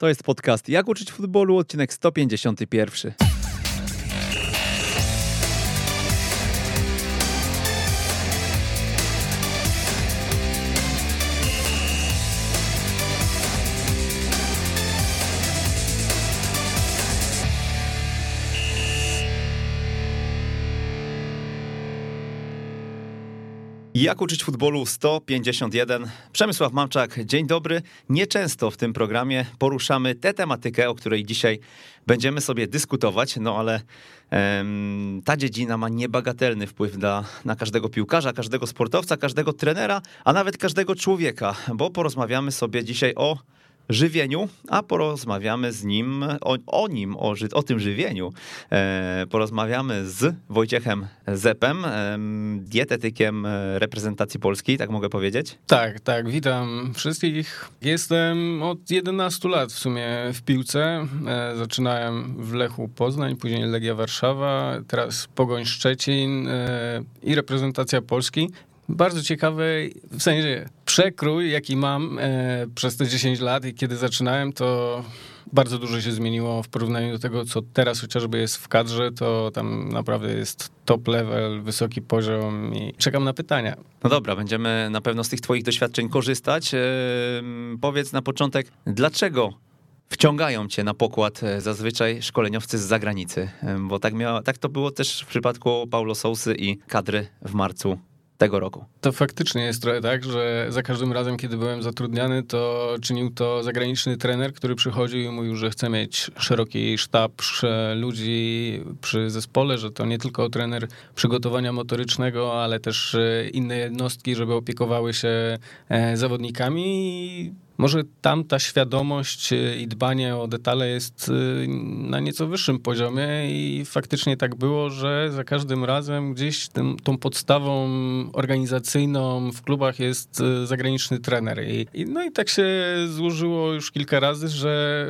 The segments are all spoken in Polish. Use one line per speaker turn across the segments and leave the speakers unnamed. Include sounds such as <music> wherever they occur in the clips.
To jest podcast Jak uczyć futbolu, odcinek 151. Jak uczyć futbolu 151. Przemysław Mamczak, dzień dobry. Nieczęsto w tym programie poruszamy tę tematykę, o której dzisiaj będziemy sobie dyskutować, no ale ta dziedzina ma niebagatelny wpływ na, na każdego piłkarza, każdego sportowca, każdego trenera, a nawet każdego człowieka, bo porozmawiamy sobie dzisiaj o żywieniu, a porozmawiamy z nim, o, o nim, o, o tym żywieniu. E, porozmawiamy z Wojciechem Zepem, e, dietetykiem reprezentacji polskiej, tak mogę powiedzieć?
Tak, tak, witam wszystkich. Jestem od 11 lat w sumie w piłce. E, zaczynałem w Lechu Poznań, później Legia Warszawa, teraz Pogoń Szczecin e, i reprezentacja Polski bardzo ciekawy, w sensie przekrój, jaki mam e, przez te 10 lat i kiedy zaczynałem, to bardzo dużo się zmieniło w porównaniu do tego, co teraz chociażby jest w kadrze, to tam naprawdę jest top level, wysoki poziom i czekam na pytania.
No dobra, będziemy na pewno z tych twoich doświadczeń korzystać. E, powiedz na początek, dlaczego wciągają cię na pokład e, zazwyczaj szkoleniowcy z zagranicy, e, bo tak, miało, tak to było też w przypadku Paulo Sousy i kadry w marcu tego roku.
To faktycznie jest trochę tak, że za każdym razem, kiedy byłem zatrudniany, to czynił to zagraniczny trener, który przychodził i mówił, że chce mieć szeroki sztab ludzi przy zespole, że to nie tylko trener przygotowania motorycznego, ale też e, inne jednostki, żeby opiekowały się e, zawodnikami może tam ta świadomość y, i dbanie o detale jest y, na nieco wyższym poziomie i faktycznie tak było, że za każdym razem gdzieś tym, tą podstawą organizacyjną w klubach jest y, zagraniczny trener. I, no i tak się złożyło już kilka razy, że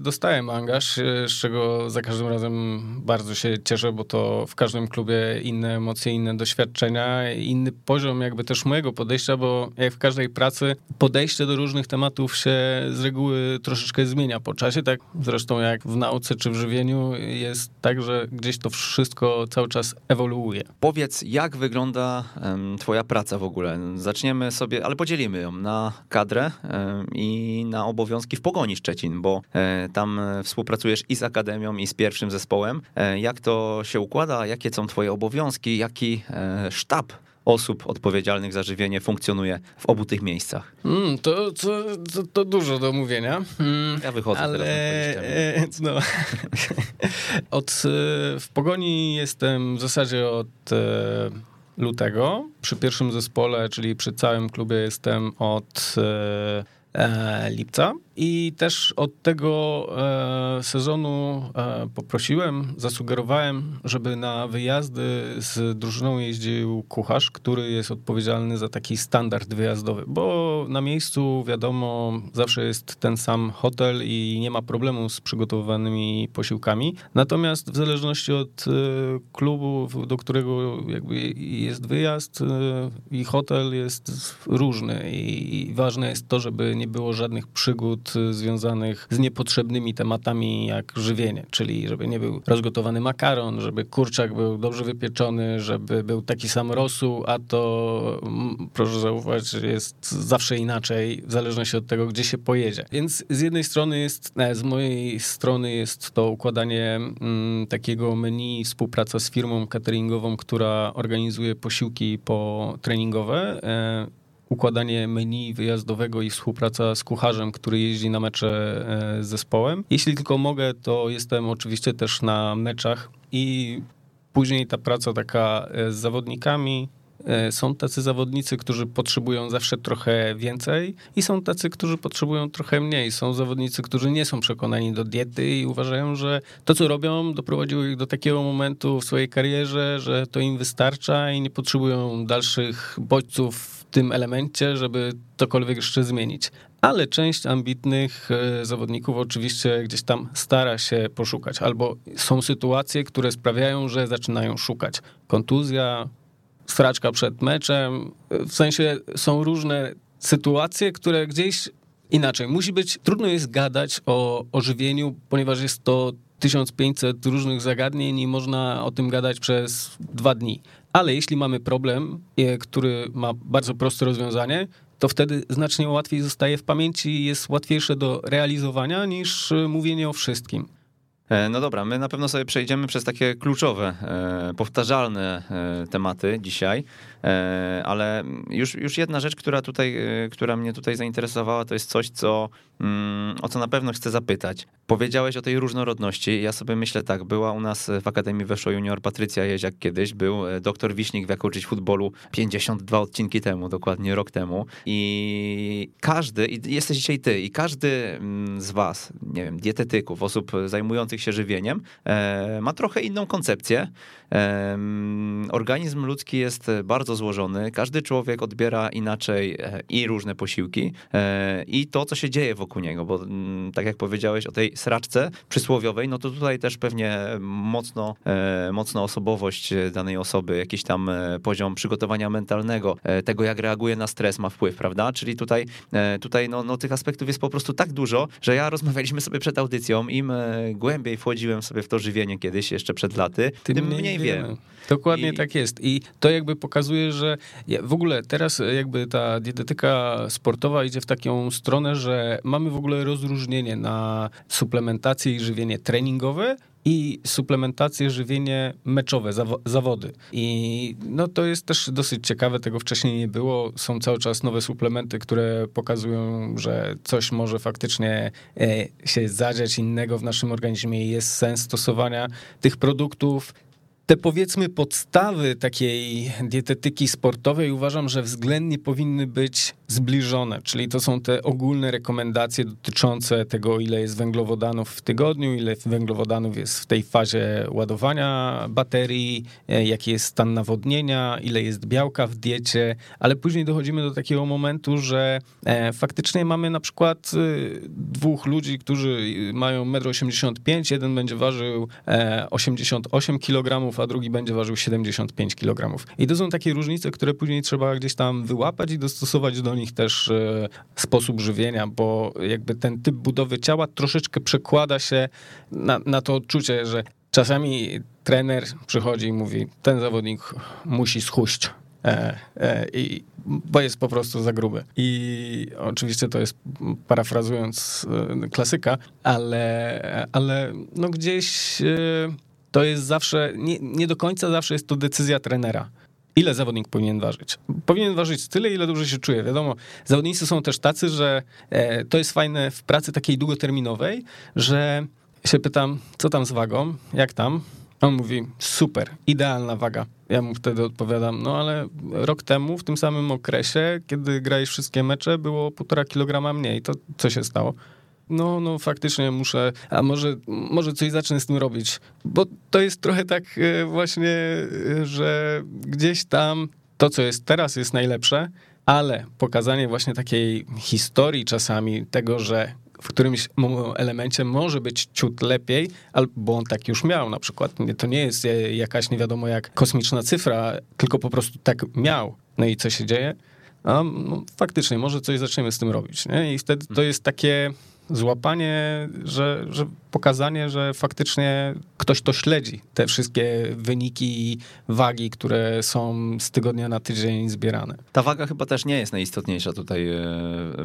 dostałem angaż, z czego za każdym razem bardzo się cieszę, bo to w każdym klubie inne emocje, inne doświadczenia, inny poziom jakby też mojego podejścia, bo jak w każdej pracy podejście do różnych tematów tematów się z reguły troszeczkę zmienia po czasie, tak zresztą jak w nauce czy w żywieniu jest tak, że gdzieś to wszystko cały czas ewoluuje.
Powiedz, jak wygląda um, twoja praca w ogóle? Zaczniemy sobie, ale podzielimy ją na kadrę um, i na obowiązki w Pogoni Szczecin, bo e, tam współpracujesz i z Akademią, i z pierwszym zespołem. E, jak to się układa? Jakie są twoje obowiązki? Jaki e, sztab osób odpowiedzialnych za żywienie funkcjonuje w obu tych miejscach?
Mm, to, to, to, to, dużo do mówienia. Mm,
ja wychodzę ale,
teraz. No, <laughs> od, e, w Pogoni jestem w zasadzie od e, lutego. Przy pierwszym zespole, czyli przy całym klubie jestem od e, lipca. I też od tego e, sezonu e, poprosiłem, zasugerowałem, żeby na wyjazdy z drużyną jeździł kucharz, który jest odpowiedzialny za taki standard wyjazdowy, bo na miejscu wiadomo, zawsze jest ten sam hotel i nie ma problemu z przygotowywanymi posiłkami. Natomiast w zależności od e, klubu, do którego jakby jest wyjazd i hotel jest różny i ważne jest to, żeby nie było żadnych przygód Y, związanych z niepotrzebnymi tematami jak żywienie, czyli żeby nie był rozgotowany makaron, żeby kurczak był dobrze wypieczony, żeby był taki sam rosół, a to proszę zauważyć, jest zawsze inaczej, w zależności od tego, gdzie się pojedzie. Więc z jednej strony jest, z mojej strony jest to układanie mm, takiego menu, współpraca z firmą cateringową, która organizuje posiłki po treningowe e, układanie menu wyjazdowego i współpraca z kucharzem, który jeździ na mecze e, z zespołem. Jeśli tylko mogę, to jestem oczywiście też na meczach i później ta praca taka e, z zawodnikami, e, są tacy zawodnicy, którzy potrzebują zawsze trochę więcej i są tacy, którzy potrzebują trochę mniej. Są zawodnicy, którzy nie są przekonani do diety i uważają, że to, co robią, doprowadziło ich do takiego momentu w swojej karierze, że to im wystarcza i nie potrzebują dalszych bodźców tym elemencie, żeby cokolwiek jeszcze zmienić. Ale część ambitnych e, zawodników oczywiście gdzieś tam stara się poszukać, albo są sytuacje, które sprawiają, że zaczynają szukać. Kontuzja, straczka przed meczem, w sensie są różne sytuacje, które gdzieś inaczej. Musi być, trudno jest gadać o, o żywieniu, ponieważ jest to 1500 różnych zagadnień i można o tym gadać przez dwa dni. Ale jeśli mamy problem, e, który ma bardzo proste rozwiązanie, to wtedy znacznie łatwiej zostaje w pamięci i jest łatwiejsze do realizowania niż e, mówienie o wszystkim.
E, no dobra, my na pewno sobie przejdziemy przez takie kluczowe, powtarzalne tematy dzisiaj. Ale już, już jedna rzecz, która tutaj, która mnie tutaj zainteresowała, to jest coś, co, o co na pewno chcę zapytać. Powiedziałeś o tej różnorodności. Ja sobie myślę tak, była u nas w Akademii Weszło Junior Patrycja Jeziak kiedyś, był e, doktor Wiśnik w Jak uczyć futbolu 52 odcinki temu, dokładnie rok temu. I każdy, i jesteś dzisiaj ty, i każdy mm, z was, nie wiem, dietetyków, osób zajmujących się żywieniem, ma trochę inną koncepcję. Organizm ludzki jest bardzo złożony. Każdy człowiek odbiera inaczej e, i różne posiłki e, i to, co się dzieje wokół niego, bo mm, tak jak powiedziałeś o tej sraczce przysłowiowej, no to tutaj też pewnie mocno, e, mocno osobowość danej osoby, jakiś tam poziom przygotowania mentalnego, tego jak reaguje na stres ma wpływ, prawda? Czyli tutaj, tutaj no, no tych aspektów jest po prostu tak dużo, że ja rozmawialiśmy sobie przed audycją, im głębiej wchodziłem sobie w to żywienie kiedyś, jeszcze przed laty, tym, tym mniej, mniej wiem.
Dokładnie I... tak jest. I to jakby pokazuje, że w ogóle teraz jakby ta dietetyka sportowa idzie w taką stronę, że mamy w ogóle rozróżnienie na suplementację i żywienie treningowe i suplementację, żywienie meczowe, zawody. I no to jest też dosyć ciekawe, tego wcześniej nie było. Są cały czas nowe suplementy, które pokazują, że coś może faktycznie e, się zadziać innego w naszym organizmie i jest sens stosowania tych produktów te powiedzmy podstawy takiej dietetyki sportowej uważam, że względnie powinny być zbliżone, czyli to są te ogólne rekomendacje dotyczące tego, ile jest węglowodanów w tygodniu, ile węglowodanów jest w tej fazie ładowania baterii, e, jaki jest stan nawodnienia, ile jest białka w diecie, ale później dochodzimy do takiego momentu, że e, faktycznie mamy na przykład e, dwóch ludzi, którzy mają 1,85 m, jeden będzie ważył 88 kg, a drugi będzie ważył 75 kg. I to są takie różnice, które później trzeba gdzieś tam wyłapać i dostosować do nich też e, sposób żywienia, bo jakby ten typ budowy ciała troszeczkę przekłada się na, na to odczucie, że czasami trener przychodzi i mówi, ten zawodnik musi schuść. E, e, i, bo jest po prostu za gruby. I oczywiście to jest parafrazując e, klasyka, ale, ale no gdzieś e, to jest zawsze, nie, nie do końca zawsze jest to decyzja trenera ile zawodnik powinien ważyć. Powinien ważyć tyle, ile dobrze się czuje. Wiadomo, zawodnicy są też tacy, że e, to jest fajne w pracy takiej długoterminowej, że się pytam, co tam z wagą, jak tam? On mówi, super, idealna waga. Ja mu wtedy odpowiadam, no ale rok temu, w tym samym okresie, kiedy grałeś wszystkie mecze, było półtora kilograma mniej. To co się stało? No, no faktycznie muszę, a może, może coś zacznę z tym robić, bo to jest trochę tak e, właśnie, e, że gdzieś tam to, co jest teraz, jest najlepsze, ale pokazanie właśnie takiej historii czasami tego, że w którymś elemencie może być ciut lepiej, albo on tak już miał na przykład. To nie jest e, jakaś nie wiadomo jak kosmiczna cyfra, tylko po prostu tak miał. No i co się dzieje? A, no, faktycznie, może coś zaczniemy z tym robić. Nie? I wtedy to jest takie złapanie, że, że pokazanie, że faktycznie ktoś to śledzi, te wszystkie wyniki i wagi, które są z tygodnia na tydzień zbierane.
Ta waga chyba też nie jest najistotniejsza tutaj e,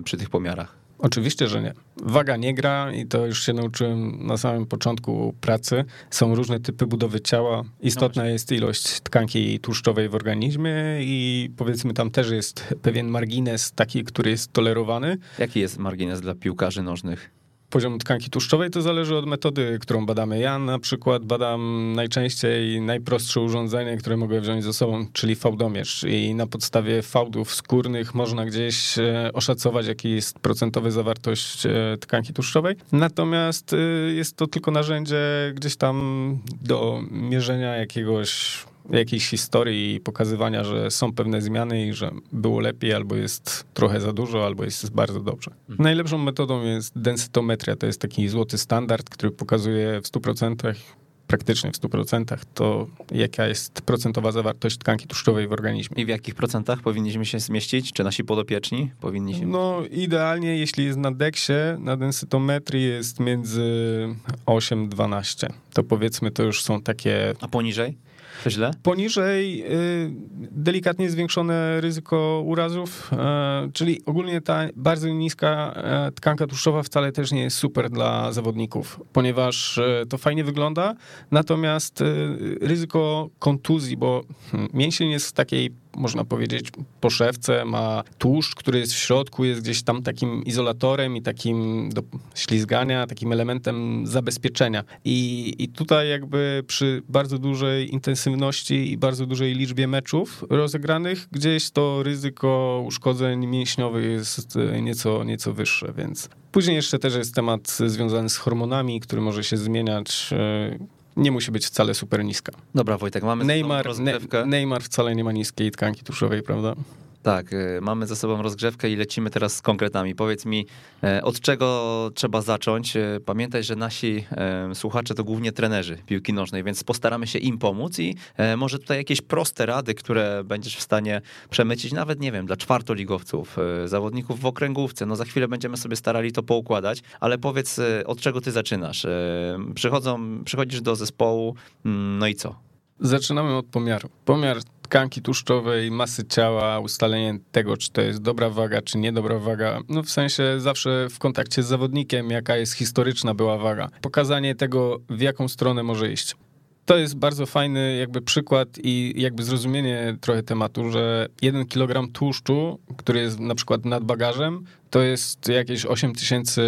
przy tych pomiarach.
Oczywiście, że nie. Waga nie gra i to już się nauczyłem na samym początku pracy. Są różne typy budowy ciała. Istotna no jest ilość tkanki tłuszczowej w organizmie i powiedzmy tam też jest pewien margines taki, który jest tolerowany.
Jaki jest margines dla piłkarzy nożnych?
Poziom tkanki tłuszczowej to zależy od metody, którą badamy. Ja na przykład badam najczęściej najprostsze urządzenie, które mogę wziąć ze sobą, czyli fałdomierz. I na podstawie fałdów skórnych można gdzieś e, oszacować, jaki jest procentowy zawartość e, tkanki tłuszczowej. Natomiast e, jest to tylko narzędzie gdzieś tam do mierzenia jakiegoś jakiejś historii i pokazywania, że są pewne zmiany i że było lepiej, albo jest trochę za dużo, albo jest bardzo dobrze. Mhm. Najlepszą metodą jest densytometria. To jest taki złoty standard, który pokazuje w 100% praktycznie w 100%, to jaka jest procentowa zawartość tkanki tłuszczowej w organizmie.
I w jakich procentach powinniśmy się zmieścić? Czy nasi podopieczni powinni się...
No idealnie, jeśli jest na deksie, na densytometrii jest między 8-12. To powiedzmy, to już są takie...
A poniżej? To źle?
Poniżej y, delikatnie zwiększone ryzyko urazów, e, czyli ogólnie ta bardzo niska e, tkanka tłuszczowa wcale też nie jest super dla zawodników, ponieważ e, to fajnie wygląda, natomiast ryzyko kontuzji, bo hmm, mięsień jest w takiej można powiedzieć, poszewce, ma tłuszcz, który jest w środku, jest gdzieś tam takim izolatorem i takim do ślizgania, takim elementem zabezpieczenia. I, I tutaj jakby przy bardzo dużej intensywności i bardzo dużej liczbie meczów rozegranych, gdzieś to ryzyko uszkodzeń mięśniowych jest nieco, nieco wyższe, więc Później jeszcze też jest temat związany z hormonami, który może się zmieniać nie musi być wcale super niska.
Dobra, Wojtek, mamy
Neymar, ne, Neymar wcale nie ma niskiej tkanki tłuszczowej, prawda?
Tak, y, mamy za sobą rozgrzewkę i lecimy teraz z konkretami. Powiedz mi, e, od czego trzeba zacząć? E, pamiętaj, że nasi e, słuchacze to głównie trenerzy piłki nożnej, więc postaramy się im pomóc i może tutaj jakieś proste rady, które będziesz w stanie przemycić, nawet nie wiem, dla czwartoligowców, zawodników w okręgówce. No za chwilę będziemy sobie starali to poukładać, ale powiedz, od czego ty zaczynasz? Przychodzą, przychodzisz do zespołu, mm, no i co?
Zaczynamy od pomiaru. Pomiar tkanki tłuszczowej, masy ciała, ustalenie tego, czy to jest dobra waga, czy niedobra waga. No w sensie zawsze w kontakcie z zawodnikiem, jaka jest historyczna była waga. Pokazanie tego, w jaką stronę może iść to jest bardzo fajny jakby przykład i jakby zrozumienie trochę tematu, że jeden kilogram tłuszczu, który jest na przykład nad bagażem, to jest jakieś 8000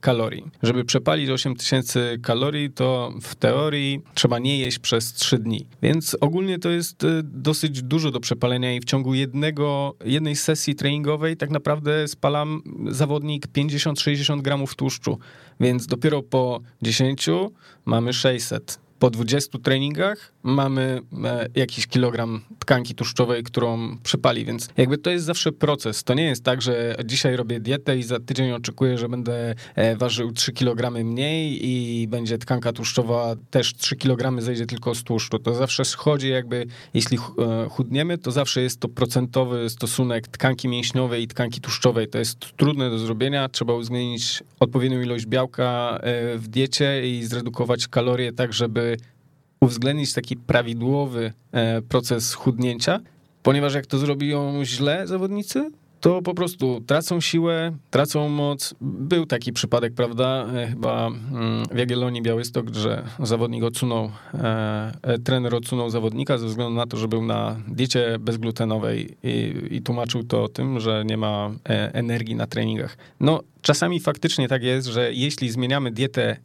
kalorii. Żeby przepalić 8000 kalorii, to w teorii trzeba nie jeść przez 3 dni. Więc ogólnie to jest y, dosyć dużo do przepalenia i w ciągu jednego, jednej sesji treningowej tak naprawdę spalam zawodnik 50-60 gramów tłuszczu. Więc dopiero po 10 mamy 600 po 20 treningach mamy e, jakiś kilogram tkanki tłuszczowej, którą przypali, więc jakby to jest zawsze proces. To nie jest tak, że dzisiaj robię dietę i za tydzień oczekuję, że będę e, ważył 3 kg mniej i będzie tkanka tłuszczowa też 3 kg zejdzie tylko z tłuszczu. To zawsze schodzi jakby, jeśli e, chudniemy, to zawsze jest to procentowy stosunek tkanki mięśniowej i tkanki tłuszczowej. To jest trudne do zrobienia, trzeba uwzględnić odpowiednią ilość białka w diecie i zredukować kalorie tak, żeby uwzględnić taki prawidłowy e, proces chudnięcia, ponieważ jak to zrobią źle zawodnicy, to po prostu tracą siłę, tracą moc. Był taki przypadek, prawda, e, chyba mm, w Jagiellonii Białystok, że zawodnik odsunął, e, trener odsunął zawodnika ze względu na to, że był na diecie bezglutenowej i, i tłumaczył to tym, że nie ma energii na treningach. No, czasami faktycznie tak jest, że jeśli zmieniamy dietę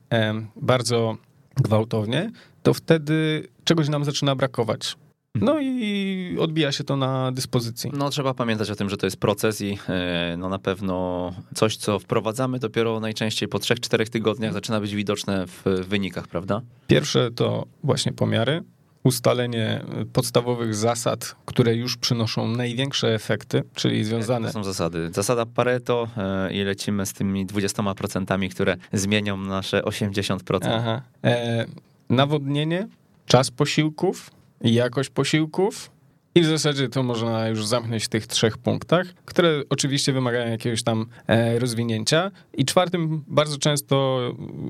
bardzo gwałtownie, to wtedy czegoś nam zaczyna brakować. No i odbija się to na dyspozycji.
No trzeba pamiętać o tym, że to jest proces i e, no na pewno coś, co wprowadzamy dopiero najczęściej po 3-4 tygodniach zaczyna być widoczne w wynikach, prawda?
Pierwsze to właśnie pomiary, ustalenie podstawowych zasad, które już przynoszą największe efekty, czyli związane...
To są zasady. Zasada Pareto e, i lecimy z tymi 20%, które zmienią nasze 80%. Aha. E,
nawodnienie, czas posiłków, jakość posiłków i w zasadzie to można już zamknąć w tych trzech punktach, które oczywiście wymagają jakiegoś tam e, rozwinięcia. I czwartym bardzo często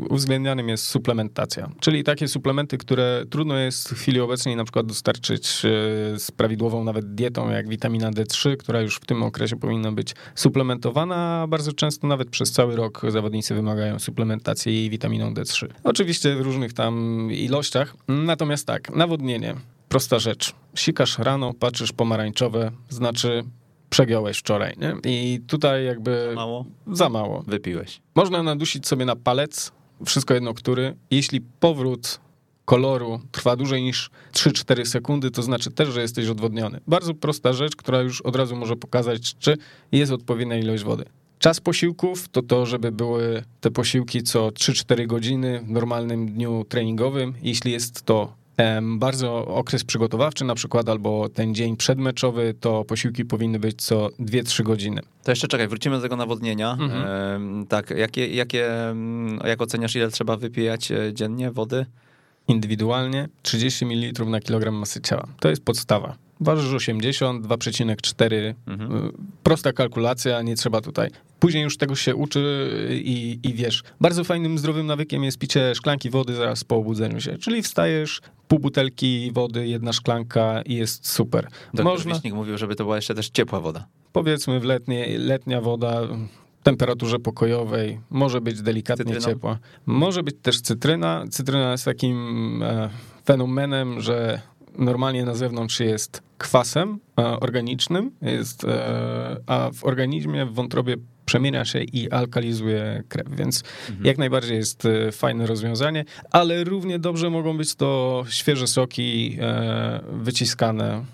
uwzględnianym jest suplementacja, czyli takie suplementy, które trudno jest w chwili obecnej na przykład dostarczyć e, z prawidłową nawet dietą, jak witamina D3, która już w tym okresie powinna być suplementowana, bardzo często nawet przez cały rok zawodnicy wymagają suplementacji witaminą D3. Oczywiście w różnych tam ilościach, natomiast tak, nawodnienie prosta rzecz. Sikasz rano, patrzysz pomarańczowe, znaczy przegiąłeś wczoraj, nie? I tutaj jakby...
Za mało?
Za mało.
Wypiłeś.
Można nadusić sobie na palec, wszystko jedno który. Jeśli powrót koloru trwa dłużej niż 3-4 sekundy, to znaczy też, że jesteś odwodniony. Bardzo prosta rzecz, która już od razu może pokazać, czy jest odpowiednia ilość wody. Czas posiłków to to, żeby były te posiłki co 3-4 godziny w normalnym dniu treningowym. Jeśli jest to bardzo okres przygotowawczy na przykład, albo ten dzień przedmeczowy, to posiłki powinny być co 2-3 godziny.
To jeszcze czekaj, wrócimy do tego nawodnienia. Mhm. Tak, jakie, jakie, jak oceniasz, ile trzeba wypijać e, dziennie wody?
indywidualnie 30 ml na kilogram masy ciała. To jest podstawa. Ważysz 80, 2,4. Mhm. Y, prosta kalkulacja, nie trzeba tutaj. Później już tego się uczy i, i wiesz. Bardzo fajnym, zdrowym nawykiem jest picie szklanki wody zaraz po obudzeniu się. Czyli wstajesz, pół butelki wody, jedna szklanka i jest super.
Doktor Można... Wiśnik mówił, żeby to była jeszcze też ciepła woda.
Powiedzmy w letnie, letnia woda, temperaturze pokojowej, może być delikatnie Cytryną. ciepła. Może być też cytryna. Cytryna jest takim e, fenomenem, że normalnie na zewnątrz jest kwasem e, organicznym, jest, e, a w organizmie, w wątrobie przemienia się i alkalizuje krew, więc mhm. jak najbardziej jest e, fajne rozwiązanie, ale równie dobrze mogą być to świeże soki wyciskane.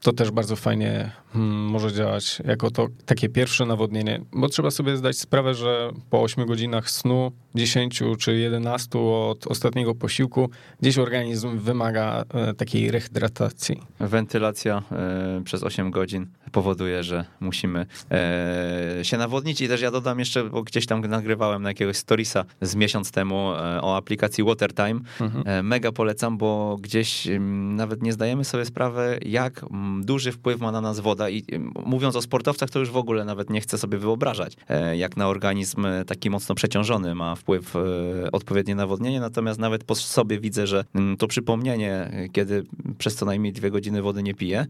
To też bardzo fajnie hmm, może działać jako to takie pierwsze nawodnienie, bo trzeba sobie zdać sprawę, że po 8 godzinach snu, 10 czy 11 od ostatniego posiłku, gdzieś organizm wymaga takiej rehydratacji.
Wentylacja przez 8 godzin powoduje, że musimy e, się nawodnić i też ja dodam jeszcze, bo gdzieś tam nagrywałem na jakiegoś storiesa z miesiąc temu e, o aplikacji Watertime. Mhm. E, mega polecam, bo gdzieś nawet nie zdajemy sobie sprawy, jak duży wpływ ma na nas woda i mówiąc o sportowcach, to już w ogóle nawet nie chcę sobie wyobrażać, jak na organizm taki mocno przeciążony ma wpływ odpowiednie nawodnienie, natomiast nawet po sobie widzę, że to przypomnienie, kiedy przez co najmniej dwie godziny wody nie piję,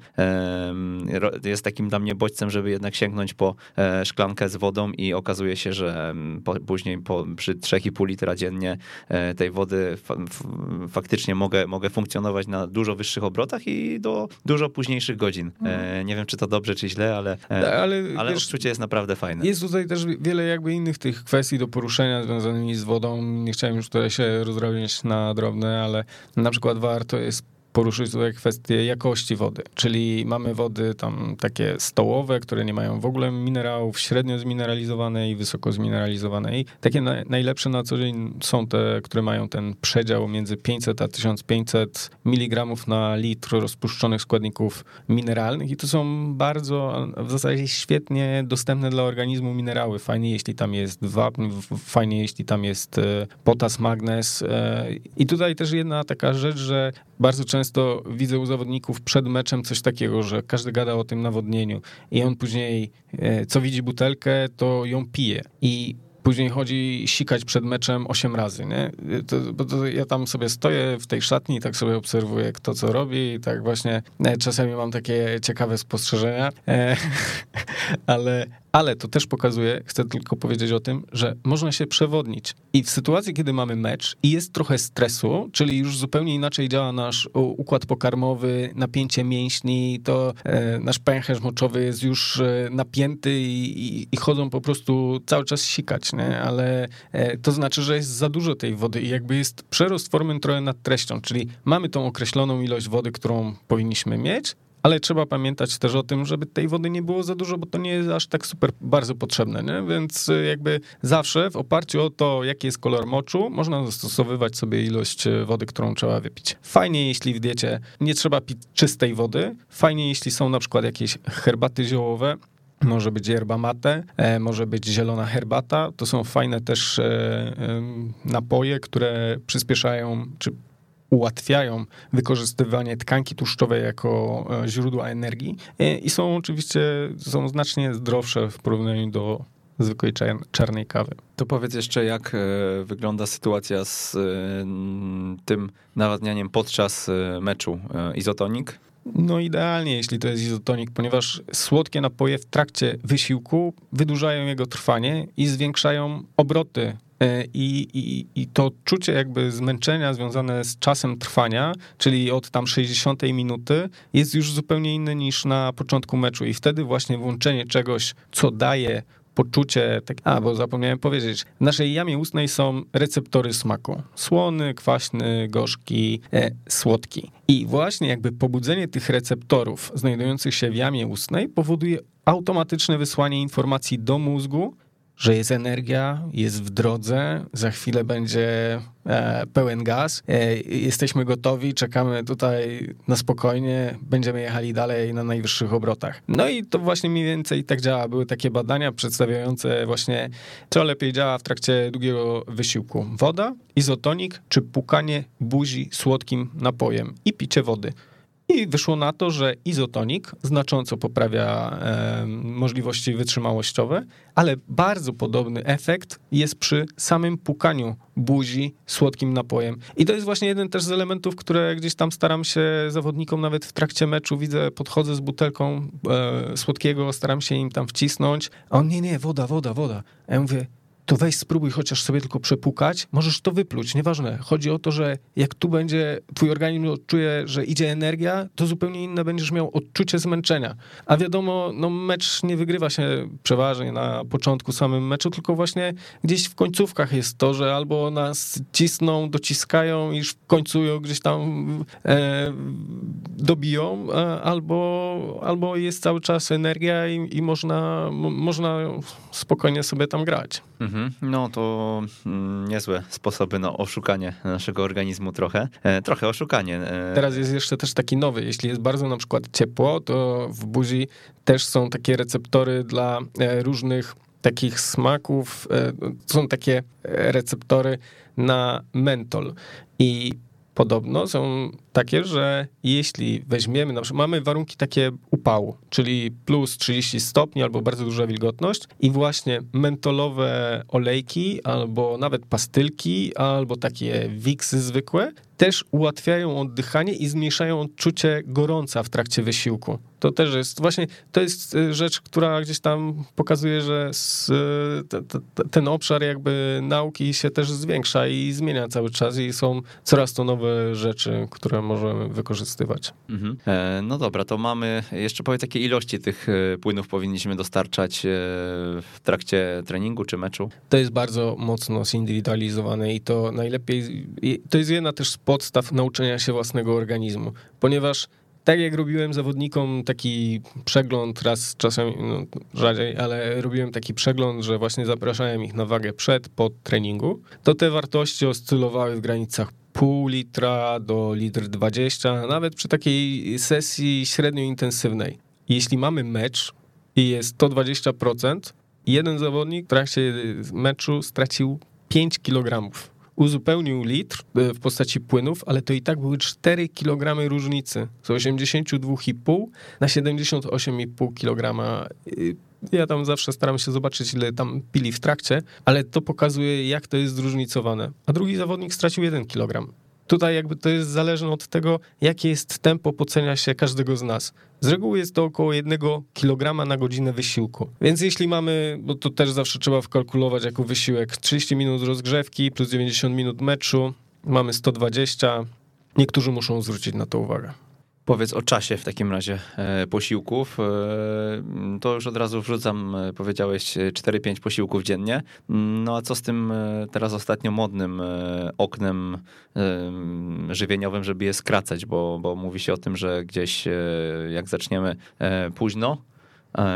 jest takim dla mnie bodźcem, żeby jednak sięgnąć po e, szklankę z wodą i okazuje się, że mm, później po, przy 3,5 litra dziennie e, tej wody faktycznie mogę, mogę funkcjonować na dużo wyższych obrotach i do dużo późniejszych godzin. E, mhm. Nie wiem, czy to dobrze, czy źle, ale, tak, ale, ale wiesz, odczucie jest naprawdę fajne.
Jest tutaj też wiele jakby innych tych kwestii do poruszenia z wodą. Nie chciałem już tutaj się rozrobić na drobne, ale na przykład warto jest poruszyć tutaj kwestię jakości wody, czyli mamy wody tam takie stołowe, które nie mają w ogóle minerałów, średnio zmineralizowane i wysoko zmineralizowane. I takie na, najlepsze na co dzień są te, które mają ten przedział między 500 a 1500 mg na litr rozpuszczonych składników mineralnych i to są bardzo, w zasadzie świetnie dostępne dla organizmu minerały. Fajnie, jeśli tam jest wapń, fajnie, jeśli tam jest e, potas, magnez. E, I tutaj też jedna taka rzecz, że bardzo często widzę u zawodników przed meczem coś takiego, że każdy gada o tym nawodnieniu i on później, e, co widzi butelkę, to ją pije. I później chodzi sikać przed meczem 8 razy, nie? To, bo to ja tam sobie stoję w tej szatni i tak sobie obserwuję, kto co robi i tak właśnie e, czasami mam takie ciekawe spostrzeżenia, e, <laughs> ale, ale to też pokazuje, chcę tylko powiedzieć o tym, że można się przewodnić. I w sytuacji, kiedy mamy mecz i jest trochę stresu, czyli już zupełnie inaczej działa nasz układ pokarmowy, napięcie mięśni, to e, nasz pęcherz moczowy jest już e, napięty i, i, i, chodzą po prostu cały czas sikać, nie? ale e, to znaczy, że jest za dużo tej wody i jakby jest przerost formy trochę nad treścią, czyli mamy tą określoną ilość wody, którą powinniśmy mieć, ale trzeba pamiętać też o tym, żeby tej wody nie było za dużo, bo to nie jest aż tak super bardzo potrzebne, nie? więc y, jakby zawsze w oparciu o to, jaki jest kolor moczu, można zastosowywać sobie ilość y, wody, którą trzeba wypić. Fajnie, jeśli w diecie nie trzeba pić czystej wody, fajnie, jeśli są na przykład jakieś herbaty ziołowe, może być yerba mate, e, może być zielona herbata. To są fajne też e, napoje, które przyspieszają czy ułatwiają wykorzystywanie tkanki tłuszczowej jako e, źródła energii e, i są oczywiście są znacznie zdrowsze w porównaniu do zwykłej czarnej kawy.
To powiedz jeszcze, jak e, wygląda sytuacja z tym nawadnianiem podczas meczu izotonik?
No idealnie, jeśli to jest izotonik, ponieważ słodkie napoje w trakcie wysiłku wydłużają jego trwanie i zwiększają obroty I, i, I to czucie jakby zmęczenia związane z czasem trwania, czyli od tam 60 minuty, jest już zupełnie inne niż na początku meczu. I wtedy właśnie włączenie czegoś, co daje poczucie, tak, a bo zapomniałem powiedzieć, w naszej jamie ustnej są receptory smaku. Słony, kwaśny, gorzki, e, słodki. I właśnie jakby pobudzenie tych receptorów znajdujących się w jamie ustnej powoduje automatyczne wysłanie informacji do mózgu, że jest energia, jest w drodze, za chwilę będzie e, pełen gaz. E, jesteśmy gotowi, czekamy tutaj na spokojnie, będziemy jechali dalej na najwyższych obrotach. No i to właśnie mniej więcej tak działa. Były takie badania przedstawiające właśnie, co lepiej działa w trakcie długiego wysiłku. Woda, izotonik czy pukanie buzi słodkim napojem i picie wody. I wyszło na to, że izotonik znacząco poprawia e, możliwości wytrzymałościowe, ale bardzo podobny efekt jest przy samym pukaniu buzi słodkim napojem. I to jest właśnie jeden też z elementów, które gdzieś tam staram się zawodnikom nawet w trakcie meczu widzę, podchodzę z butelką e, słodkiego, staram się im tam wcisnąć, a on nie, nie, woda, woda, woda. Ja mówię, to weź spróbuj chociaż sobie tylko przepukać, możesz to wypluć, nieważne. Chodzi o to, że jak tu będzie, twój organizm odczuje, że idzie energia, to zupełnie inne będziesz miał odczucie zmęczenia. A wiadomo, no mecz nie wygrywa się przeważnie na początku samym meczu, tylko właśnie gdzieś w końcówkach jest to, że albo nas cisną, dociskają i w końcu gdzieś tam e, dobiją, e, albo, albo jest cały czas energia i, i można, można spokojnie sobie tam grać.
Mhm. Mhm. No to mm, niezłe sposoby na oszukanie naszego organizmu trochę. E, trochę oszukanie.
E. Teraz jest jeszcze też taki nowy. Jeśli jest bardzo na przykład ciepło, to w buzi też są takie receptory dla e, różnych takich smaków. Są takie receptory na mentol. I podobno są takie, że jeśli weźmiemy, na przykład mamy warunki takie upału, czyli plus 30 stopni albo bardzo duża wilgotność i właśnie mentolowe olejki albo nawet pastylki albo takie wiksy zwykłe też ułatwiają oddychanie i zmniejszają odczucie gorąca w trakcie wysiłku. To też jest właśnie, to jest y, rzecz, która gdzieś tam pokazuje, że y, ten obszar jakby nauki się też zwiększa i zmienia cały czas i są coraz to nowe rzeczy, które możemy wykorzystywać. Mhm.
E, no dobra, to mamy, jeszcze powiedz, jakie ilości tych e, płynów powinniśmy dostarczać e, w trakcie treningu czy meczu?
To jest bardzo mocno zindywidualizowane i to najlepiej, to jest jedna też z podstaw nauczenia się własnego organizmu, ponieważ tak jak robiłem zawodnikom taki przegląd, raz czasem no, rzadziej, ale robiłem taki przegląd, że właśnie zapraszałem ich na wagę przed, po treningu, to te wartości oscylowały w granicach pół litra do litr 20, nawet przy takiej sesji średnio intensywnej. Jeśli mamy mecz i jest 120%, jeden zawodnik w trakcie meczu stracił 5 kg. Uzupełnił litr e, w postaci płynów, ale to i tak były 4 kg różnicy. Z 82,5 na 78,5 kg ja tam zawsze staram się zobaczyć, ile tam pili w trakcie, ale to pokazuje, jak to jest zróżnicowane. A drugi zawodnik stracił 1 kg. Tutaj jakby to jest zależne od tego, jakie jest tempo pocenia się każdego z nas. Z reguły jest to około 1 kg na godzinę wysiłku. Więc jeśli mamy, bo to też zawsze trzeba wkalkulować jako wysiłek, 30 minut rozgrzewki plus 90 minut meczu, mamy 120. Niektórzy muszą zwrócić na to uwagę.
Powiedz o czasie w takim razie e, posiłków. E, to już od razu wrzucam, e, powiedziałeś 4-5 posiłków dziennie. No a co z tym teraz ostatnio modnym oknem żywieniowym, żeby je skracać, bo, bo mówi się o tym, że gdzieś jak zaczniemy późno,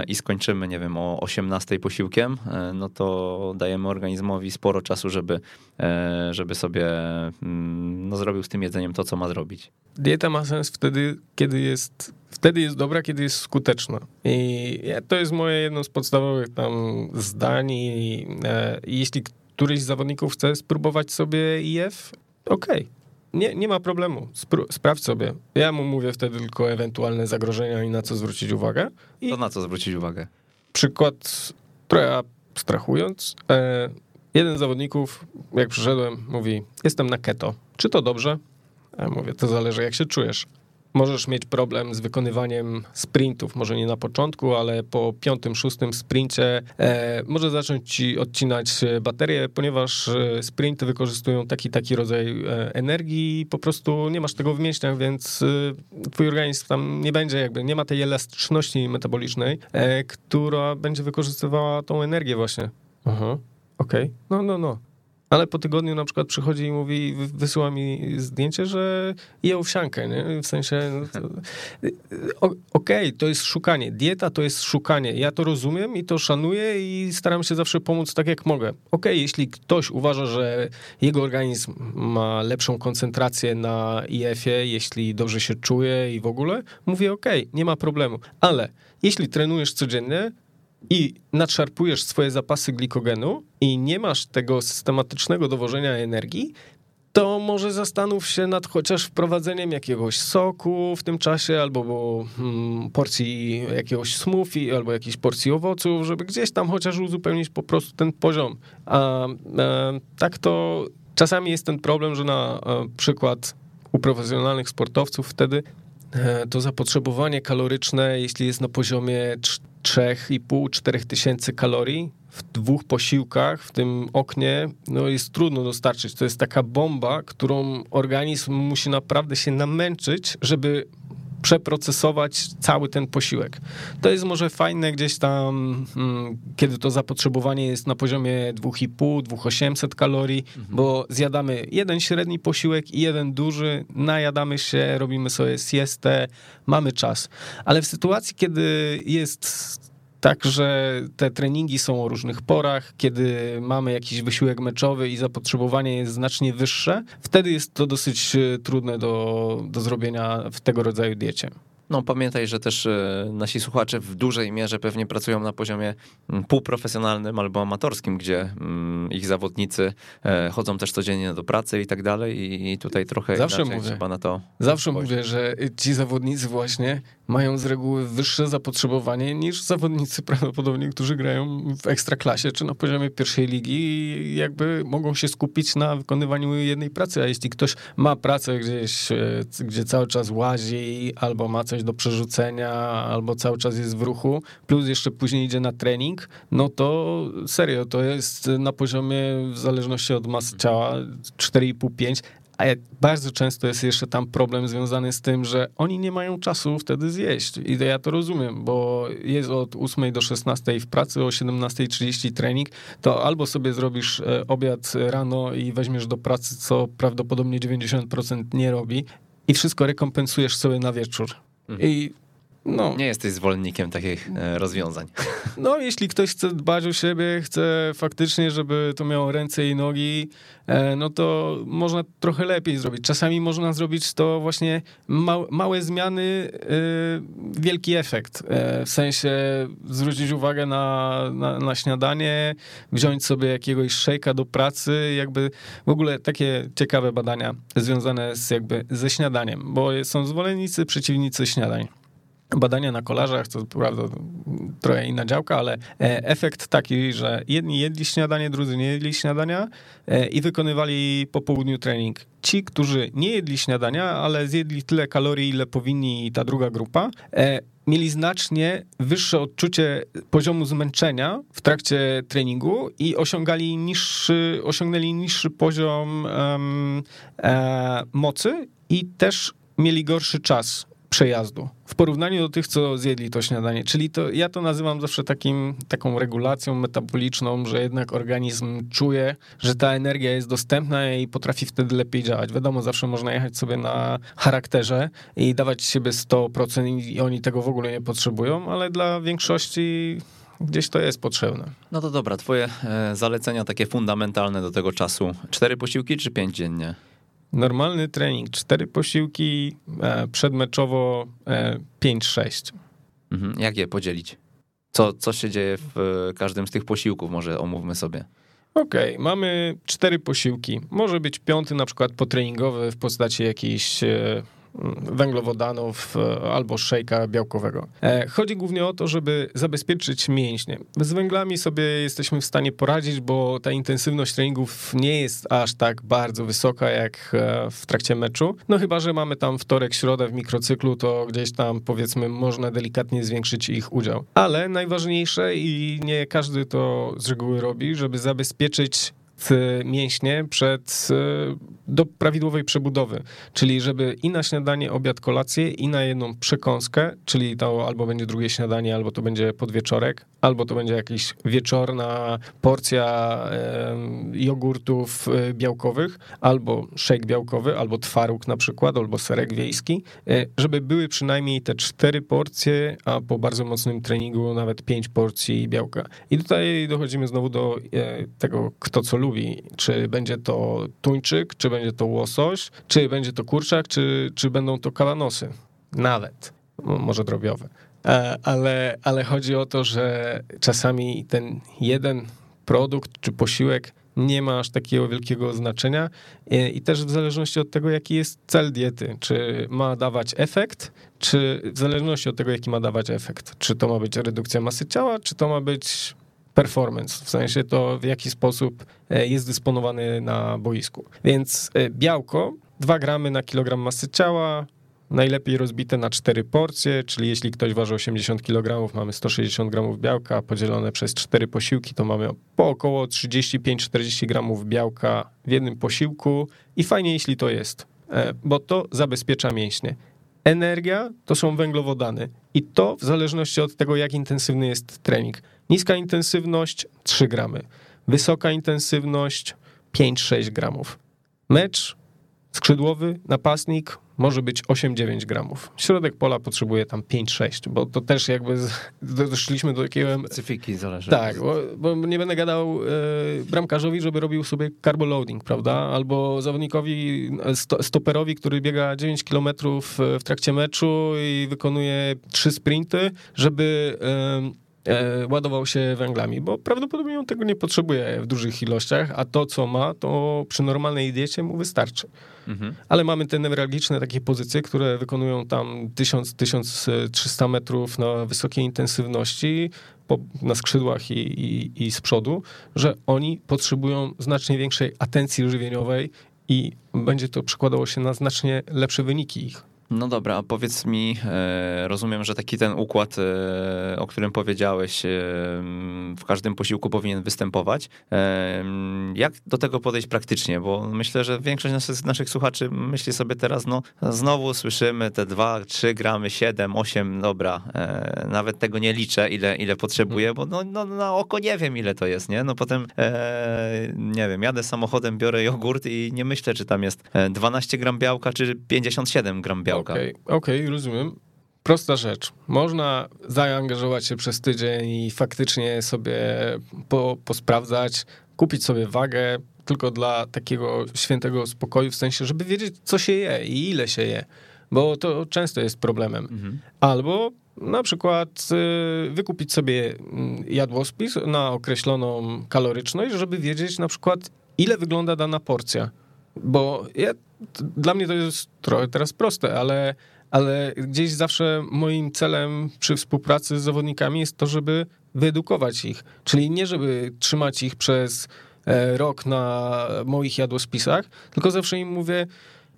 i skończymy, nie wiem, o 18 posiłkiem, no to dajemy organizmowi sporo czasu, żeby, żeby sobie mm, no, zrobił z tym jedzeniem to, co ma zrobić
dieta ma sens wtedy, kiedy jest, wtedy jest dobra, kiedy jest skuteczna. I to jest moje jedno z podstawowych tam zdań i e, jeśli któryś z zawodników chce spróbować sobie IF, okej. Okay. Nie, nie ma problemu. Spró sprawdź sobie. Ja mu mówię wtedy tylko ewentualne zagrożenia i na co zwrócić uwagę. I
to na co zwrócić uwagę?
Przykład trochę abstrahując. E, jeden z zawodników, jak przyszedłem, mówi: Jestem na keto. Czy to dobrze? Ja mówię, to zależy jak się czujesz. Możesz mieć problem z wykonywaniem sprintów, może nie na początku, ale po piątym, szóstym sprincie e, może zacząć ci odcinać baterię, ponieważ e, sprinty wykorzystują taki taki rodzaj e, energii i po prostu nie masz tego w mięśniach, więc e, twój organizm tam nie będzie jakby, nie ma tej elastyczności metabolicznej, e, która będzie wykorzystywała tą energię właśnie. Aha, okej, okay. no, no, no. Ale po tygodniu na przykład przychodzi i mówi, wysyła mi zdjęcie, że je owsiankę, nie? W sensie, no okej, okay, to jest szukanie. Dieta to jest szukanie. Ja to rozumiem i to szanuję i staram się zawsze pomóc tak, jak mogę. Okej, okay, jeśli ktoś uważa, że jego organizm ma lepszą koncentrację na IF-ie, jeśli dobrze się czuje i w ogóle, mówię okej, okay, nie ma problemu. Ale jeśli trenujesz codziennie, i nadszarpujesz swoje zapasy glikogenu i nie masz tego systematycznego dowożenia energii, to może zastanów się nad chociaż wprowadzeniem jakiegoś soku w tym czasie, albo hmm, porcji jakiegoś smoothie, albo jakiejś porcji owoców, żeby gdzieś tam chociaż uzupełnić po prostu ten poziom. A, a tak to czasami jest ten problem, że na przykład u profesjonalnych sportowców wtedy e, to zapotrzebowanie kaloryczne, jeśli jest na poziomie 3,5-4 tysięcy kalorii w dwóch posiłkach w tym oknie no jest trudno dostarczyć. To jest taka bomba, którą organizm musi naprawdę się namęczyć, żeby przeprocesować cały ten posiłek. To jest może fajne gdzieś tam, hmm, kiedy to zapotrzebowanie jest na poziomie 2,5, 2800 kalorii, mhm. bo zjadamy jeden średni posiłek i jeden duży, najadamy się, robimy sobie siestę, mamy czas. Ale w sytuacji, kiedy jest Także te treningi są o różnych porach, kiedy mamy jakiś wysiłek meczowy i zapotrzebowanie jest znacznie wyższe, wtedy jest to dosyć e, trudne do, do zrobienia w tego rodzaju diecie.
No pamiętaj, że też e, nasi słuchacze w dużej mierze pewnie pracują na poziomie mm, półprofesjonalnym albo amatorskim, gdzie mm, ich zawodnicy e, chodzą też codziennie do pracy i tak dalej i tutaj trochę
Zawsze mówię,
trzeba na to
Zawsze spojrzeć. mówię, że ci zawodnicy właśnie mają z reguły wyższe zapotrzebowanie niż zawodnicy prawdopodobnie, którzy grają w ekstraklasie czy na poziomie pierwszej ligi i jakby mogą się skupić na wykonywaniu jednej pracy, a jeśli ktoś ma pracę gdzieś, e, gdzie cały czas łazi albo ma coś do przerzucenia albo cały czas jest w ruchu, plus jeszcze później idzie na trening, no to serio, to jest na poziomie w zależności od masy ciała 4,5-5, a bardzo często jest jeszcze tam problem związany z tym, że oni nie mają czasu wtedy zjeść. I ja to rozumiem, bo jest od 8 do 16 w pracy, o 17.30 trening, to albo sobie zrobisz e, obiad rano i weźmiesz do pracy, co prawdopodobnie 90% nie robi, i wszystko rekompensujesz sobie na wieczór.
Mhm. I no. Nie jesteś zwolennikiem takich e, rozwiązań. <laughs>
No, jeśli ktoś chce dbać o siebie, chce faktycznie, żeby to miało ręce i nogi, e, no to można trochę lepiej zrobić. Czasami można zrobić to właśnie małe zmiany, e, wielki efekt. W sensie zwrócić uwagę na, na, na śniadanie, wziąć sobie jakiegoś szejka do pracy, jakby w ogóle takie ciekawe badania związane z jakby ze śniadaniem, bo są zwolennicy, przeciwnicy śniadań badania na kolarzach, to prawda trochę inna działka, ale e, efekt taki, że jedni jedli śniadanie, drudzy nie jedli śniadania e, i wykonywali po południu trening. Ci, którzy nie jedli śniadania, ale zjedli tyle kalorii, ile powinni ta druga grupa, e, mieli znacznie wyższe odczucie poziomu zmęczenia w trakcie treningu i osiągali niższy, osiągnęli niższy poziom um, e, mocy i też mieli gorszy czas przejazdu w porównaniu do tych, co zjedli to śniadanie. Czyli to, ja to nazywam zawsze takim, taką regulacją metaboliczną, że jednak organizm czuje, że ta energia jest dostępna i potrafi wtedy lepiej działać. Wiadomo, zawsze można jechać sobie na charakterze i dawać siebie 100% i oni tego w ogóle nie potrzebują, ale dla większości gdzieś to jest potrzebne.
No to dobra, twoje e, zalecenia takie fundamentalne do tego czasu. Cztery posiłki czy pięć dziennie?
Normalny trening, cztery posiłki, e, przedmeczowo 5-6.
E, mhm. Jak je podzielić? Co, co się dzieje w e, każdym z tych posiłków? Może omówmy sobie.
Okej, okay, mamy cztery posiłki. Może być piąty na przykład potreningowy w postaci jakiejś węglowodanów e, albo szejka białkowego. E, chodzi głównie o to, żeby zabezpieczyć mięśnie. Z węglami sobie jesteśmy w stanie poradzić, bo ta intensywność treningów nie jest aż tak bardzo wysoka jak e, w trakcie meczu. No chyba, że mamy tam wtorek, środę w mikrocyklu, to gdzieś tam powiedzmy można delikatnie zwiększyć ich udział. Ale najważniejsze i nie każdy to z reguły robi, żeby zabezpieczyć mięśnie przed, e, do prawidłowej przebudowy, czyli żeby i na śniadanie, obiad, kolację, i na jedną przekąskę, czyli to albo będzie drugie śniadanie, albo to będzie podwieczorek, albo to będzie jakaś wieczorna porcja jogurtów e, białkowych, albo shake białkowy, albo twaróg na przykład, albo serek wiejski, żeby były przynajmniej te cztery porcje, a po bardzo mocnym treningu nawet pięć porcji białka. I tutaj dochodzimy znowu do e, tego, kto co lubi. Czy będzie to tuńczyk, czy będzie to łosoś, czy będzie to kurczak, czy, czy będą to kalanosy. Nawet. Może drobiowe. E, ale, ale chodzi o to, że czasami ten jeden produkt czy posiłek nie ma aż takiego wielkiego znaczenia e, i też w zależności od tego, jaki jest cel diety, czy ma dawać efekt, czy w zależności od tego, jaki ma dawać efekt, czy to ma być redukcja masy ciała, czy to ma być performance, w sensie to w jaki sposób e, jest dysponowany na boisku. Więc białko 2 gramy na kilogram masy ciała, Najlepiej rozbite na cztery porcje, czyli jeśli ktoś waży 80 kg, mamy 160 gramów białka, podzielone przez cztery posiłki, to mamy po około 35-40 gramów białka w jednym posiłku i fajnie, jeśli to jest, e, bo to zabezpiecza mięśnie. Energia to są węglowodany i to w zależności od tego, jak intensywny jest trening. Niska intensywność 3 gramy, wysoka intensywność 5-6 gramów. Mecz skrzydłowy, napastnik może być 8-9 gramów. Środek pola potrzebuje tam 5-6, bo to też jakby doszliśmy do takiego...
Specyfiki zależy.
Tak, bo, bo nie będę gadał e, bramkarzowi, żeby robił sobie carboloading, prawda? Albo zawodnikowi, sto, stoperowi, który biega 9 km w trakcie meczu i wykonuje 3 sprinty, żeby... E, E, ładował się węglami, bo prawdopodobnie on tego nie potrzebuje w dużych ilościach, a to, co ma, to przy normalnej diecie mu wystarczy. Mhm. Ale mamy te newralgiczne takie pozycje, które wykonują tam 1000-1300 metrów na wysokiej intensywności, po, na skrzydłach i, i, i z przodu, że oni potrzebują znacznie większej atencji żywieniowej i będzie to przekładało się na znacznie lepsze wyniki ich.
No dobra, a powiedz mi, e, rozumiem, że taki ten układ, e, o którym powiedziałeś, e, w każdym posiłku powinien występować. Jak do tego podejść praktycznie? Bo myślę, że większość naszych, naszych słuchaczy myśli sobie teraz, no znowu słyszymy te 2, 3 gramy, 7, 8, dobra, nawet tego nie liczę, ile, ile potrzebuję, bo no, no, na oko nie wiem, ile to jest, nie? No potem, nie wiem, jadę samochodem, biorę jogurt i nie myślę, czy tam jest 12 gram białka, czy 57 gram białka.
Okej, okay, okay, rozumiem. Prosta rzecz. Można zaangażować się przez tydzień i faktycznie sobie po, posprawdzać, kupić sobie wagę tylko dla takiego świętego spokoju, w sensie, żeby wiedzieć, co się je i ile się je, bo to często jest problemem. Mhm. Albo na przykład y, wykupić sobie mm, jadłospis na określoną kaloryczność, żeby wiedzieć na przykład, ile wygląda dana porcja. Bo ja dla mnie to jest trochę teraz proste, ale, ale gdzieś zawsze moim celem przy współpracy z zawodnikami jest to, żeby wyedukować ich. Czyli nie, żeby trzymać ich przez e, rok na moich jadłospisach, tylko zawsze im mówię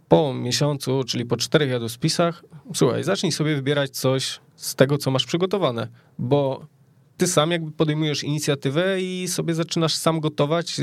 po miesiącu, czyli po czterech jadłospisach, słuchaj, zacznij sobie wybierać coś z tego, co masz przygotowane, bo ty sam jakby podejmujesz inicjatywę i sobie zaczynasz sam gotować.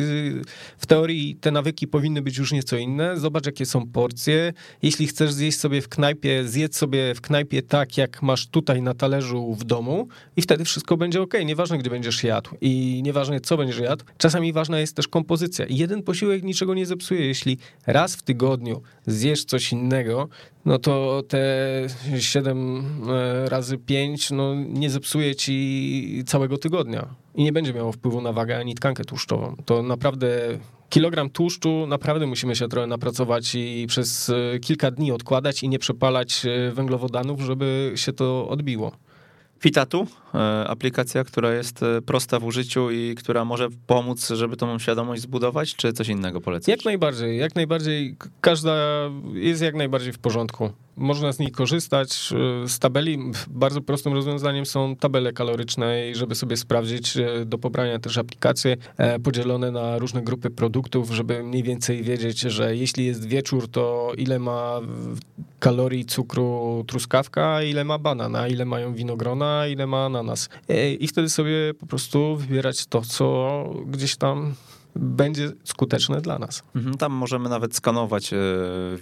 W teorii te nawyki powinny być już nieco inne. Zobacz, jakie są porcje. Jeśli chcesz zjeść sobie w knajpie, zjedz sobie w knajpie tak, jak masz tutaj na talerzu w domu i wtedy wszystko będzie ok. Nieważne, gdzie będziesz jadł i nieważne, co będziesz jadł. Czasami ważna jest też kompozycja. Jeden posiłek niczego nie zepsuje. Jeśli raz w tygodniu zjesz coś innego, no to te 7 e, razy 5 no, nie zepsuje ci całego tygodnia i nie będzie miało wpływu na wagę ani tkankę tłuszczową. To naprawdę kilogram tłuszczu naprawdę musimy się trochę napracować i przez e, kilka dni odkładać i nie przepalać e, węglowodanów, żeby się to odbiło.
Fitatu, e, aplikacja, która jest e, prosta w użyciu i która może pomóc, żeby tą świadomość zbudować, czy coś innego polecasz?
Jak najbardziej, jak najbardziej. Każda jest jak najbardziej w porządku można z niej korzystać. E, z tabeli bardzo prostym rozwiązaniem są tabele kaloryczne i żeby sobie sprawdzić e, do pobrania też aplikacje e, podzielone na różne grupy produktów, żeby mniej więcej wiedzieć, że jeśli jest wieczór, to ile ma kalorii cukru truskawka, ile ma banana, ile mają winogrona, ile ma ananas. I wtedy sobie po prostu wybierać to, co gdzieś tam będzie skuteczne dla nas.
Mhm, tam możemy nawet skanować, e,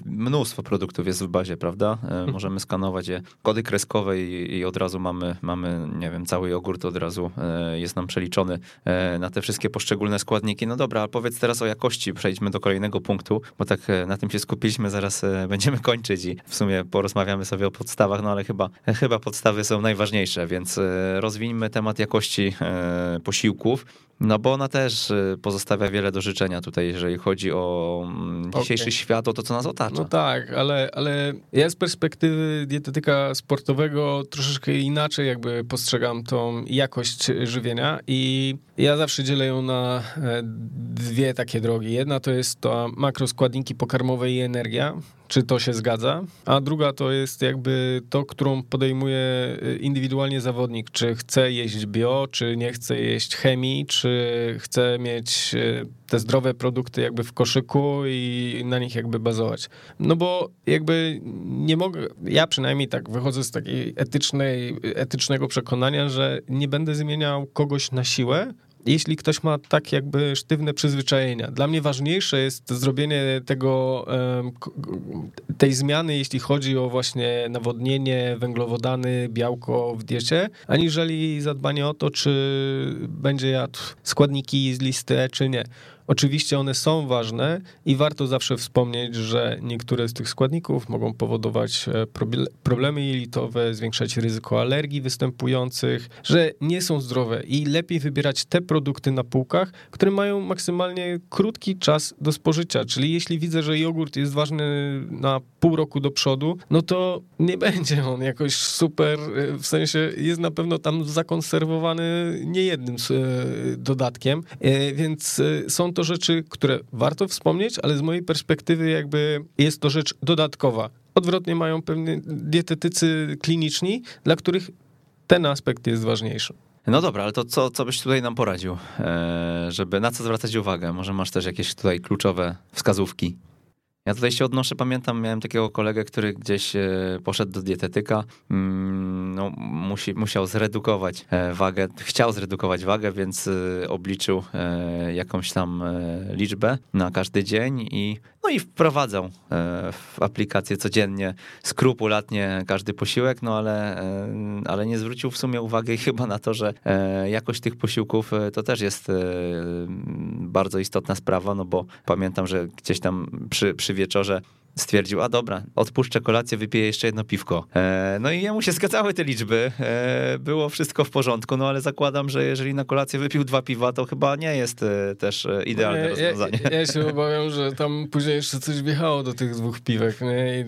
mnóstwo produktów jest w bazie, prawda? E, mhm. Możemy skanować je, kody kreskowe i, i od razu mamy, mamy, nie wiem, cały jogurt od razu e, jest nam przeliczony na te wszystkie poszczególne składniki. No dobra, a powiedz teraz o jakości, przejdźmy do kolejnego punktu, bo tak na tym się skupiliśmy, zaraz <laughs> będziemy kończyć i w sumie porozmawiamy sobie o podstawach, no ale chyba, chyba podstawy są najważniejsze, więc rozwijmy temat jakości posiłków. No bo ona też pozostawia wiele do życzenia tutaj, jeżeli chodzi o mm, dzisiejszy okay. świat, o to, co nas otacza.
No tak, ale, ale ja z perspektywy dietetyka sportowego troszeczkę inaczej jakby postrzegam tą jakość żywienia i ja zawsze dzielę ją na e, dwie takie drogi. Jedna to jest to makroskładniki pokarmowe i energia, czy to się zgadza, a druga to jest jakby to, którą podejmuje e, indywidualnie zawodnik, czy chce jeść bio, czy nie chce jeść chemii, czy chce mieć e, te zdrowe produkty jakby w koszyku i na nich jakby bazować. No bo jakby nie mogę, ja przynajmniej tak wychodzę z takiej etycznej, etycznego przekonania, że nie będę zmieniał kogoś na siłę, jeśli ktoś ma tak jakby sztywne przyzwyczajenia. Dla mnie ważniejsze jest zrobienie tego, tej zmiany, jeśli chodzi o właśnie nawodnienie, węglowodany, białko w diecie, aniżeli zadbanie o to, czy będzie jadł składniki z listy, czy nie. Oczywiście one są ważne i warto zawsze wspomnieć, że niektóre z tych składników mogą powodować e, problemy jelitowe, zwiększać ryzyko alergii występujących, że nie są zdrowe i lepiej wybierać te produkty na półkach, które mają maksymalnie krótki czas do spożycia. Czyli jeśli widzę, że jogurt jest ważny na pół roku do przodu, no to nie będzie on jakoś super, e, w sensie jest na pewno tam zakonserwowany niejednym e, dodatkiem, więc są to rzeczy, które warto wspomnieć, ale z mojej perspektywy jakby jest to rzecz dodatkowa. Odwrotnie mają pewnie dietetycy kliniczni, dla których ten aspekt jest ważniejszy.
No dobra, ale to co, co byś tutaj nam poradził, e, żeby na co zwracać uwagę? Może masz też jakieś tutaj kluczowe wskazówki? Ja tutaj się odnoszę, pamiętam, miałem takiego kolegę, który gdzieś e, poszedł do dietetyka, mm, no, musi, musiał zredukować e, wagę, chciał zredukować wagę, więc e, obliczył jakąś tam liczbę na każdy dzień i, no i wprowadzał w aplikację codziennie skrupulatnie każdy posiłek, no ale, ale nie zwrócił w sumie uwagi <laughs> chyba na to, że jakość tych posiłków to też jest bardzo istotna sprawa, no bo pamiętam, że gdzieś tam przy, przy wieczorze stwierdził, a dobra, odpuszczę kolację, wypiję jeszcze jedno piwko. E, no i jemu się zgadzały te liczby, e, było wszystko w porządku, no ale zakładam, że jeżeli na kolację wypił dwa piwa, to chyba nie jest e, też e, idealne rozwiązanie.
Ja, ja, się <laughs> obawiam, że tam później jeszcze coś wjechało do tych dwóch piwek, nie? I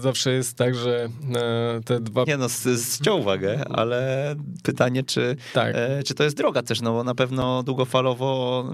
zawsze jest tak, że e, te dwa...
Nie no, zciął uwagę, ale pytanie, czy, tak. E, czy to jest droga też, no bo na pewno długofalowo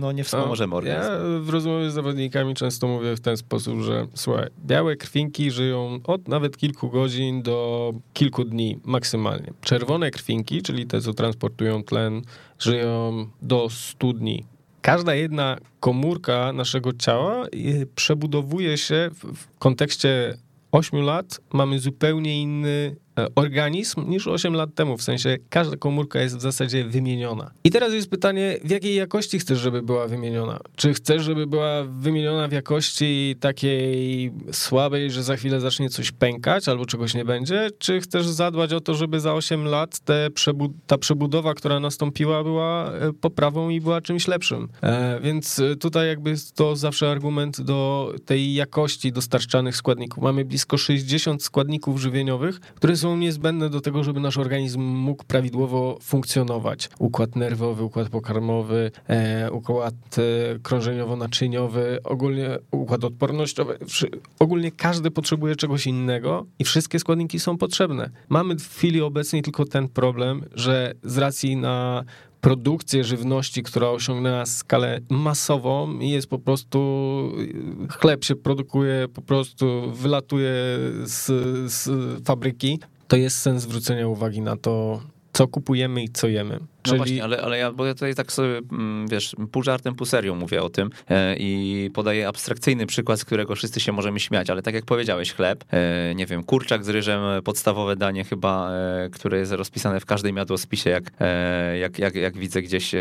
no nie wspomożemy no, organizmu.
Ja w rozmowie z zawodnikami często mówię w ten sposób, że słuchaj, białe krwinki żyją od nawet kilku godzin do kilku dni maksymalnie. Czerwone krwinki, czyli te, co transportują tlen, żyją do 100 dni. Każda jedna komórka naszego ciała y, przebudowuje się w kontekście 8 lat, mamy zupełnie inny organizm niż 8 lat temu, w sensie każda komórka jest w zasadzie wymieniona. I teraz jest pytanie, w jakiej jakości chcesz, żeby była wymieniona? Czy chcesz, żeby była wymieniona w jakości takiej słabej, że za chwilę zacznie coś pękać albo czegoś nie będzie? Czy chcesz zadbać o to, żeby za 8 lat przebu ta przebudowa, która nastąpiła, była e, poprawą i była czymś lepszym? E, więc tutaj jakby to zawsze argument do tej jakości dostarczanych składników. Mamy blisko 60 składników żywieniowych, które są niezbędne do tego, żeby nasz organizm mógł prawidłowo funkcjonować. Układ nerwowy, układ pokarmowy, e, układ e, krążeniowo-naczyniowy, ogólnie układ odpornościowy. Ogólnie każdy potrzebuje czegoś innego i wszystkie składniki są potrzebne. Mamy w chwili obecnej tylko ten problem, że z racji na produkcję żywności, która osiągnęła skalę masową i jest po prostu, chleb się produkuje, po prostu wylatuje z, z fabryki, to jest sens zwrócenia uwagi na to, co kupujemy i co jemy.
Czyli... No właśnie, ale, ale ja, bo ja tutaj tak sobie, mm, wiesz, pół żartem, pół serią mówię o tym e, i podaję abstrakcyjny przykład, z którego wszyscy się możemy śmiać, ale tak jak powiedziałeś, chleb, e, nie wiem, kurczak z ryżem, podstawowe danie chyba, e, które jest rozpisane w każdym jadłospisie, jak, jak, jak, jak widzę gdzieś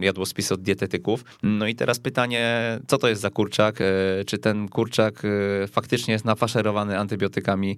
jadłospis od dietetyków. No i teraz pytanie, co to jest za kurczak? Czy ten kurczak faktycznie jest nafaszerowany antybiotykami,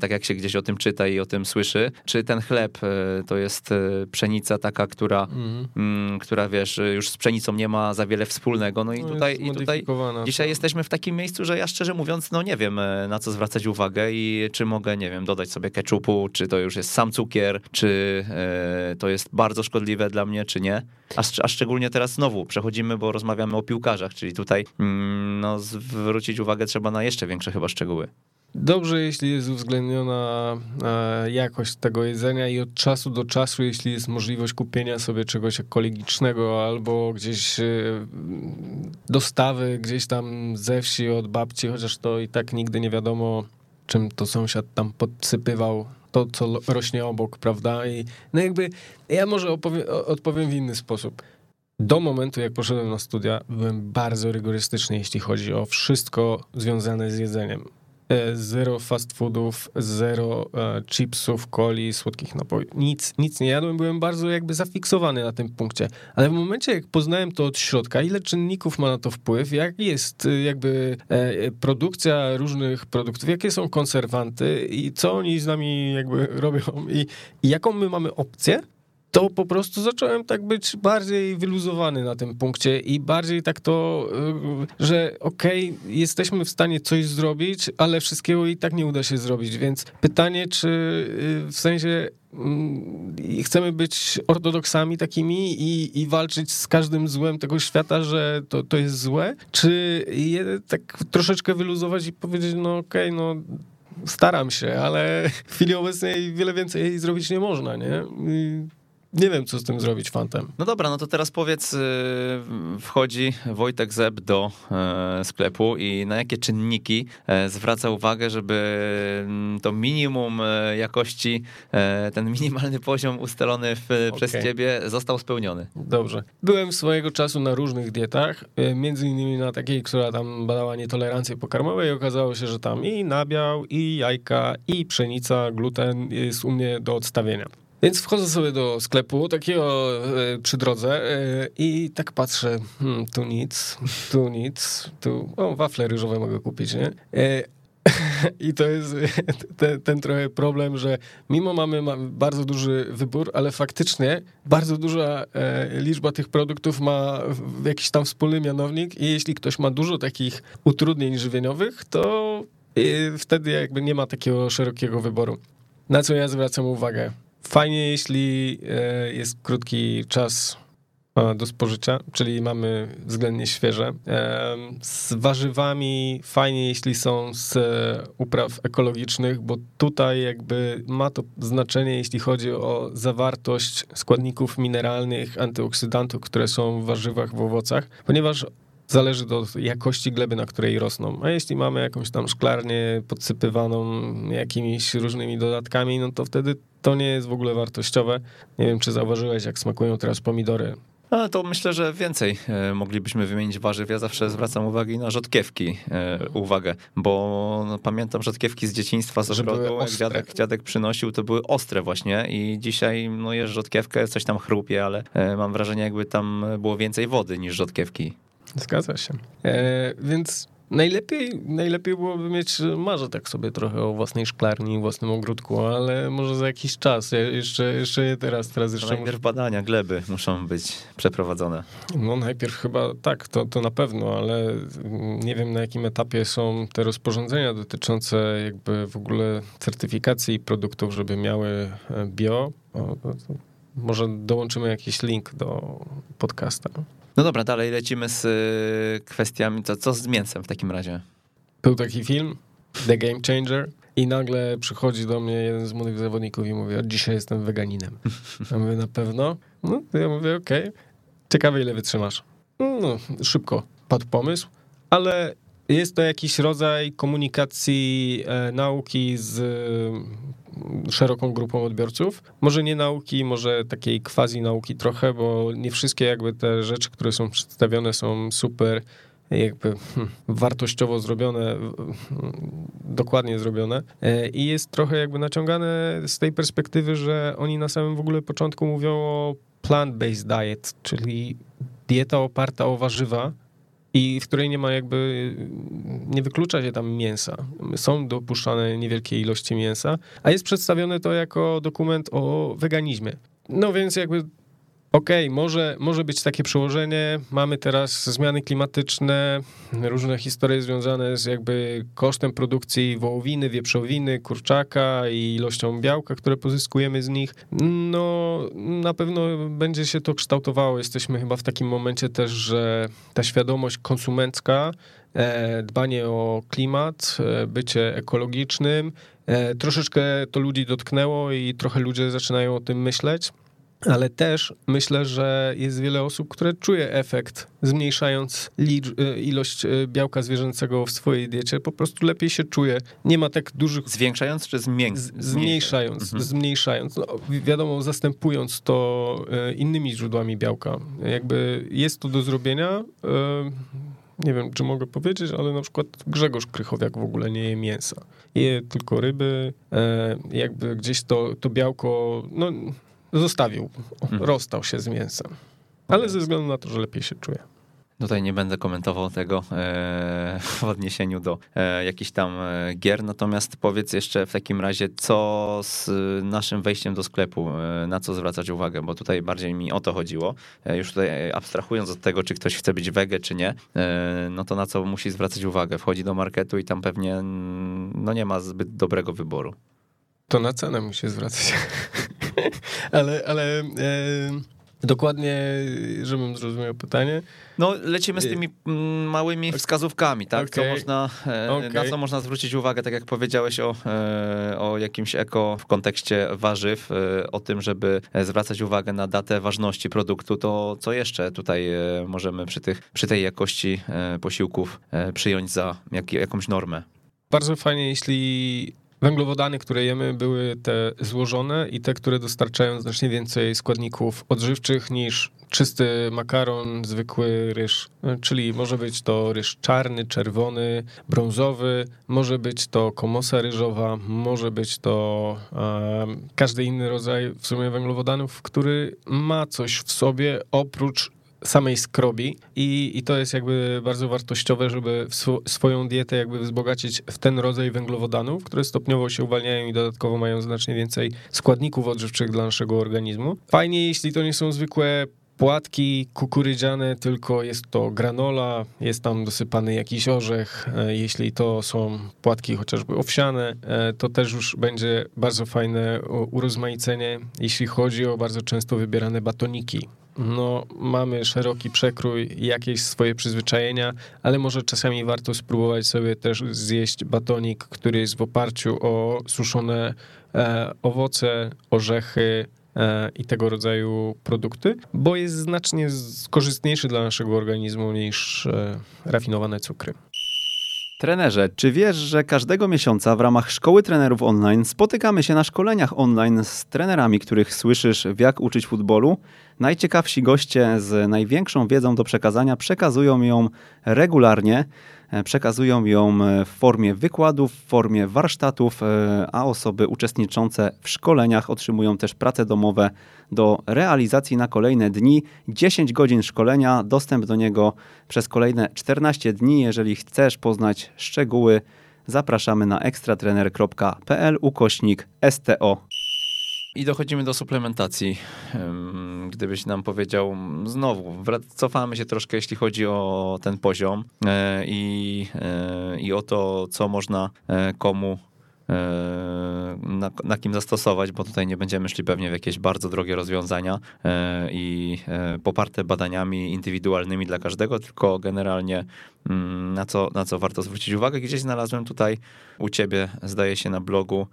tak jak się gdzieś o tym czyta i o tym słyszy? Czy ten chleb to jest pszenica taka, która, mhm. mm. która wiesz, już z pszenicą nie ma za wiele wspólnego. No i no tutaj, i tutaj dzisiaj jesteśmy w takim miejscu, że ja szczerze mówiąc, no nie wiem e, na co zwracać uwagę i czy mogę, nie wiem, dodać sobie keczupu, czy to już jest sam cukier, czy e, to jest bardzo szkodliwe dla mnie, czy nie. A, a, szczególnie teraz znowu przechodzimy, bo rozmawiamy o piłkarzach, czyli tutaj mm, no, zwrócić uwagę trzeba na jeszcze większe chyba szczegóły.
Dobrze, jeśli jest uwzględniona e, jakość tego jedzenia i od czasu do czasu, jeśli jest możliwość kupienia sobie czegoś ekologicznego albo gdzieś e, dostawy gdzieś tam ze wsi od babci, chociaż to i tak nigdy nie wiadomo, czym to sąsiad tam podsypywał to, co rośnie obok, prawda? I no jakby ja może odpowiem w inny sposób. Do momentu, jak poszedłem na studia, byłem bardzo rygorystyczny, jeśli chodzi o wszystko związane z jedzeniem zero fast foodów, zero e, chipsów, coli, słodkich napojów. Nic, nic nie jadłem, byłem bardzo jakby zafiksowany na tym punkcie. Ale w momencie, jak poznałem to od środka, ile czynników ma na to wpływ, jak jest e, jakby produkcja różnych produktów, jakie są konserwanty i co oni z nami jakby robią i, i jaką my mamy opcję, to po prostu zacząłem tak być bardziej wyluzowany na tym punkcie i bardziej tak to, y, że okej, okay, jesteśmy w stanie coś zrobić, ale wszystkiego i tak nie uda się zrobić, więc pytanie, czy y, w sensie mm, chcemy być ortodoksami takimi i, i walczyć z każdym złem tego świata, że to, to jest złe, czy je tak troszeczkę wyluzować i powiedzieć, no okej, okay, no staram się, ale w chwili obecnej wiele więcej zrobić nie można, nie? Nie wiem, co z tym zrobić fantem.
No dobra, no to teraz powiedz, y, wchodzi Wojtek Zeb do e, sklepu i na jakie czynniki e, zwraca uwagę, żeby mm, to minimum e, jakości, ten minimalny poziom ustalony w, okay. przez ciebie został spełniony?
Dobrze. Byłem swojego czasu na różnych dietach, między innymi na takiej, która tam badała nietolerancję pokarmową i okazało się, że tam i nabiał, i jajka, i pszenica, gluten jest u mnie do odstawienia. Więc wchodzę sobie do sklepu takiego e, przy drodze e, i tak patrzę, hmm, tu nic, tu nic, tu, o, wafle ryżowe mogę kupić, nie? E, <laughs> I to jest <laughs> ten, ten, trochę problem, że mimo mamy, bardzo duży wybór, ale faktycznie bardzo duża liczba tych produktów ma jakiś tam wspólny mianownik i jeśli ktoś ma dużo takich utrudnień żywieniowych, to wtedy jakby nie ma takiego szerokiego wyboru. Na co ja zwracam uwagę? Fajnie, jeśli e, jest krótki czas e, do spożycia, czyli mamy względnie świeże. E, z warzywami fajnie, jeśli są z upraw ekologicznych, bo tutaj jakby ma to znaczenie, jeśli chodzi o zawartość składników mineralnych, antyoksydantów, które są w warzywach, w owocach, ponieważ zależy do jakości gleby, na której rosną. A jeśli mamy jakąś tam szklarnię podsypywaną jakimiś różnymi dodatkami, no to wtedy to nie jest w ogóle wartościowe. Nie wiem, czy zauważyłeś, jak smakują teraz pomidory.
A to myślę, że więcej e, moglibyśmy wymienić warzyw. Ja zawsze zwracam uwagę na rzodkiewki, e, uwagę, bo no, pamiętam rzodkiewki z dzieciństwa z ogrodu, jak dziadek, dziadek przynosił, to były ostre właśnie i dzisiaj no jesz rzodkiewkę, coś tam chrupie, ale e, mam wrażenie jakby tam było więcej wody niż rzodkiewki.
Zgadza się. E, więc najlepiej, najlepiej byłoby mieć marze tak sobie trochę o własnej szklarni, własnym ogródku, ale może za jakiś czas. Jeszcze, jeszcze je teraz, teraz jeszcze...
najpierw muszę... badania gleby muszą być przeprowadzone.
No najpierw chyba tak, to, to na pewno, ale nie wiem na jakim etapie są te rozporządzenia dotyczące jakby w ogóle certyfikacji produktów, żeby miały e, bio. O, może dołączymy jakiś link do podcasta.
No dobra, dalej lecimy z y, kwestiami. Co, co z mięsem w takim razie?
Był taki film, The Game Changer. I nagle przychodzi do mnie jeden z młodych zawodników i mówi, od dzisiaj jestem weganinem. <laughs> Ja mówię, na pewno? No, to ja mówię, okej. Okay. Ciekawe, ile wytrzymasz. No, szybko padł pomysł, ale jest to jakiś rodzaj komunikacji e, nauki z szeroką grupą odbiorców. Może nie nauki, może takiej quasi nauki trochę, bo nie wszystkie jakby te rzeczy, które są przedstawione są super jakby hmm, wartościowo zrobione, dokładnie zrobione e, i jest trochę jakby naciągane z tej perspektywy, że oni na samym w ogóle początku mówią o plant-based diet, czyli dieta oparta o warzywa, i w której nie ma jakby, nie wyklucza się tam mięsa. Są dopuszczane niewielkie ilości mięsa, a jest przedstawione to jako dokument o weganizmie. No więc jakby Okej, okay, może, może być takie przełożenie. Mamy teraz zmiany klimatyczne, różne historie związane z jakby kosztem produkcji wołowiny, wieprzowiny, kurczaka i ilością białka, które pozyskujemy z nich. No, na pewno będzie się to kształtowało. Jesteśmy chyba w takim momencie też, że ta świadomość konsumencka, e, dbanie o klimat, e, bycie ekologicznym, e, troszeczkę to ludzi dotknęło i trochę ludzie zaczynają o tym myśleć ale też myślę, że jest wiele osób, które czuje efekt, zmniejszając y, ilość y, białka zwierzęcego w swojej diecie, po prostu lepiej się czuje. Nie ma tak dużych...
Zwiększając czy zmień...
zmniejszając? Mhm. Zmniejszając. No, wiadomo, zastępując to y, innymi źródłami białka. Jakby jest to do zrobienia nie wiem, czy mogę powiedzieć, ale na przykład Grzegorz Krychowiak w ogóle nie je mięsa. Je tylko ryby, jakby gdzieś to, to białko, no zostawił, hmm. rozstał się z mięsem. Ale ze względu na to, że lepiej się czuje.
Tutaj nie będę komentował tego e, w odniesieniu do e, jakichś tam e, gier, natomiast powiedz jeszcze w takim razie, co z naszym wejściem do sklepu, e, na co zwracać uwagę, bo tutaj bardziej mi o to chodziło. E, już tutaj abstrahując od tego, czy ktoś chce być wege, czy nie, e, no to na co musi zwracać uwagę? Wchodzi do marketu i tam pewnie no nie ma zbyt dobrego wyboru.
To na cenę musi zwracać. <laughs> <laughs> ale ale e, dokładnie, żebym zrozumiał pytanie.
No, lecimy z tymi mm, małymi wskazówkami, tak? Okay. Co można, okay. Na co można zwrócić uwagę, tak jak powiedziałeś o, e, o jakimś eko w kontekście warzyw, e, o tym, żeby zwracać uwagę na datę ważności produktu, to co jeszcze tutaj możemy przy, tych, przy tej jakości posiłków przyjąć za jak, jakąś normę?
Bardzo fajnie, jeśli Węglowodany, które jemy, były te złożone i te, które dostarczają znacznie więcej składników odżywczych niż czysty makaron, zwykły ryż. Czyli może być to ryż czarny, czerwony, brązowy, może być to komosa ryżowa, może być to e, każdy inny rodzaj w sumie węglowodanów, który ma coś w sobie oprócz samej skrobi i, i to jest jakby bardzo wartościowe, żeby sw swoją dietę jakby wzbogacić w ten rodzaj węglowodanów, które stopniowo się uwalniają i dodatkowo mają znacznie więcej składników odżywczych dla naszego organizmu. Fajnie, jeśli to nie są zwykłe płatki kukurydziane, tylko jest to granola, jest tam dosypany jakiś orzech. E, jeśli to są płatki chociażby owsiane, e, to też już będzie bardzo fajne urozmaicenie, jeśli chodzi o bardzo często wybierane batoniki no, mamy szeroki przekrój, jakieś swoje przyzwyczajenia, ale może czasami warto spróbować sobie też zjeść batonik, który jest w oparciu o suszone e, owoce, orzechy, e, i tego rodzaju produkty, bo jest znacznie korzystniejszy dla naszego organizmu niż e, rafinowane cukry.
Trenerze, czy wiesz, że każdego miesiąca w ramach Szkoły Trenerów Online spotykamy się na szkoleniach online z trenerami, których słyszysz w jak uczyć futbolu? Najciekawsi goście z największą wiedzą do przekazania przekazują ją regularnie. E, przekazują ją e, w formie wykładów, w formie warsztatów, e, a osoby uczestniczące w szkoleniach otrzymują też prace domowe do realizacji na kolejne dni. 10 godzin szkolenia, dostęp do niego przez kolejne 14 dni. Jeżeli chcesz poznać szczegóły, zapraszamy na ekstratrener.pl ukośnik STO. I dochodzimy do suplementacji. Gdybyś nam powiedział, znowu, cofamy się troszkę, jeśli chodzi o ten poziom e, i, e, i o to, co można e, komu na, na, kim zastosować, bo tutaj nie będziemy szli pewnie w jakieś bardzo drogie rozwiązania i poparte badaniami indywidualnymi dla każdego, tylko generalnie mm, na co, na co warto zwrócić uwagę. Gdzieś znalazłem tutaj u ciebie, zdaje się, na blogu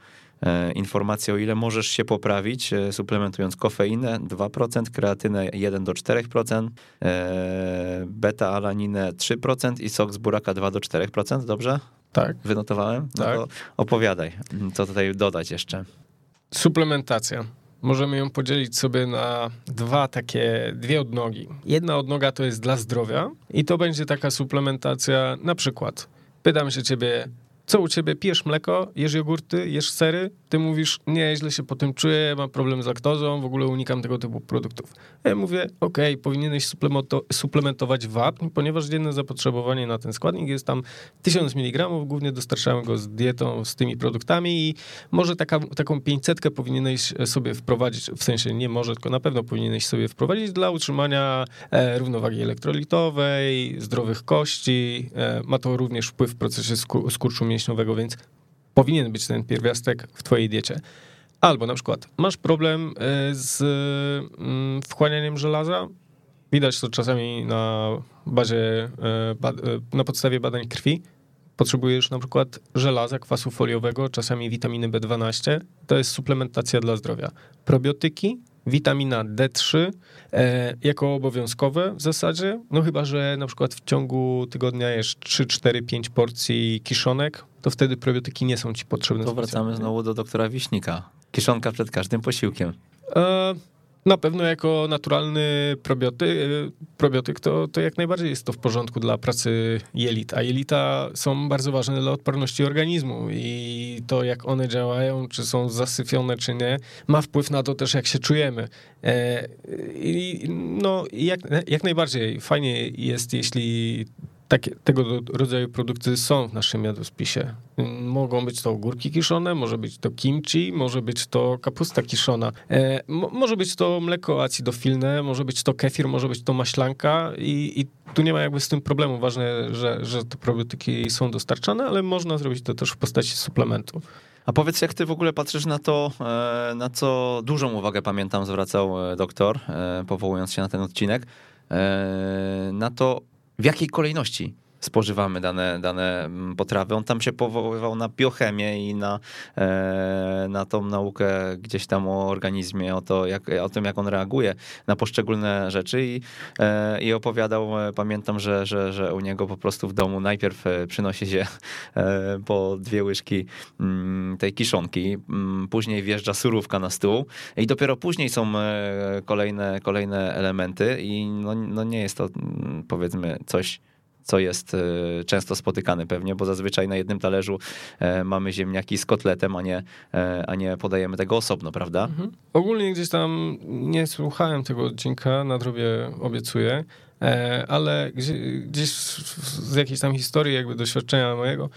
informacje, o ile możesz się poprawić, e, suplementując kofeinę 2%, kreatynę 1 do 4%, e, beta-alaninę 3% i sok z buraka 2 do 4%, dobrze?
Tak.
Wynotowałem? No
tak.
opowiadaj, co tutaj dodać jeszcze.
Suplementacja. Możemy ją podzielić sobie na dwa takie, dwie odnogi. Jedna odnoga to jest dla zdrowia i to będzie taka suplementacja, na przykład pytam się ciebie, co u ciebie, pijesz mleko, jesz jogurty, jesz sery, ty mówisz, nie, źle się po tym czuję, mam problem z laktozą, w ogóle unikam tego typu produktów. Ja mówię, ok, powinieneś suplementować wapń, ponieważ dzienne zapotrzebowanie na ten składnik jest tam 1000 mg, głównie dostarczałem go z dietą, z tymi produktami i może taka, taką 500 powinieneś sobie wprowadzić, w sensie nie może, tylko na pewno powinieneś sobie wprowadzić dla utrzymania e, równowagi elektrolitowej, zdrowych kości, e, ma to również wpływ w procesie skurczu mięśniowego, więc powinien być ten pierwiastek w twojej diecie. Albo na przykład masz problem e, z mm, wchłanianiem żelaza. Widać to czasami na bazie, e, e, na podstawie badań krwi. Potrzebujesz na przykład żelaza, kwasu foliowego, czasami witaminy B12. To jest suplementacja dla zdrowia. Probiotyki, witamina D3 e, jako obowiązkowe w zasadzie, no chyba, że na przykład w ciągu tygodnia jesz 3, 4, 5 porcji kiszonek, to wtedy probiotyki nie są ci potrzebne.
To wracamy znowu do doktora Wiśnika. Kiszonka przed każdym posiłkiem.
E, na pewno jako naturalny y, probiotyk to, to jak najbardziej jest to w porządku dla pracy jelit, a jelita są bardzo ważne dla odporności organizmu i to jak one działają, czy są zasyfione, czy nie, ma wpływ na to też jak się czujemy. E, I no jak, jak najbardziej fajnie jest, jeśli takie, tego rodzaju produkty są w naszym jadłospisie. Mogą być to ogórki kiszone, może być to kimchi, może być to kapusta kiszona, e, może być to mleko acidofilne, może być to kefir, może być to maślanka i, i tu nie ma jakby z tym problemu. Ważne, że, że te probiotyki są dostarczane, ale można zrobić to też w postaci suplementu.
A powiedz, jak ty w ogóle patrzysz na to, e, na co dużą uwagę pamiętam zwracał e, doktor, e, powołując się na ten odcinek, na to, w jakiej kolejności spożywamy dane, dane mm, potrawy. On tam się powoływał na biochemię i na, e, na tą naukę gdzieś tam o organizmie, o, to, jak, o tym, jak on reaguje na poszczególne rzeczy i, e, i opowiadał, e, pamiętam, że, że, że u niego po prostu w domu najpierw przynosi się po dwie łyżki mm, tej kiszonki, mm, później wjeżdża surówka na stół i dopiero później są kolejne, kolejne elementy i no, no nie jest to powiedzmy coś co jest e, często spotykane pewnie, bo zazwyczaj na jednym talerzu e, mamy ziemniaki z kotletem, a nie, e, a nie podajemy tego osobno, prawda? Mhm.
Ogólnie gdzieś tam nie słuchałem tego odcinka, nadrobię obiecuję, ale gdzieś z jakiejś tam historii, jakby doświadczenia mojego,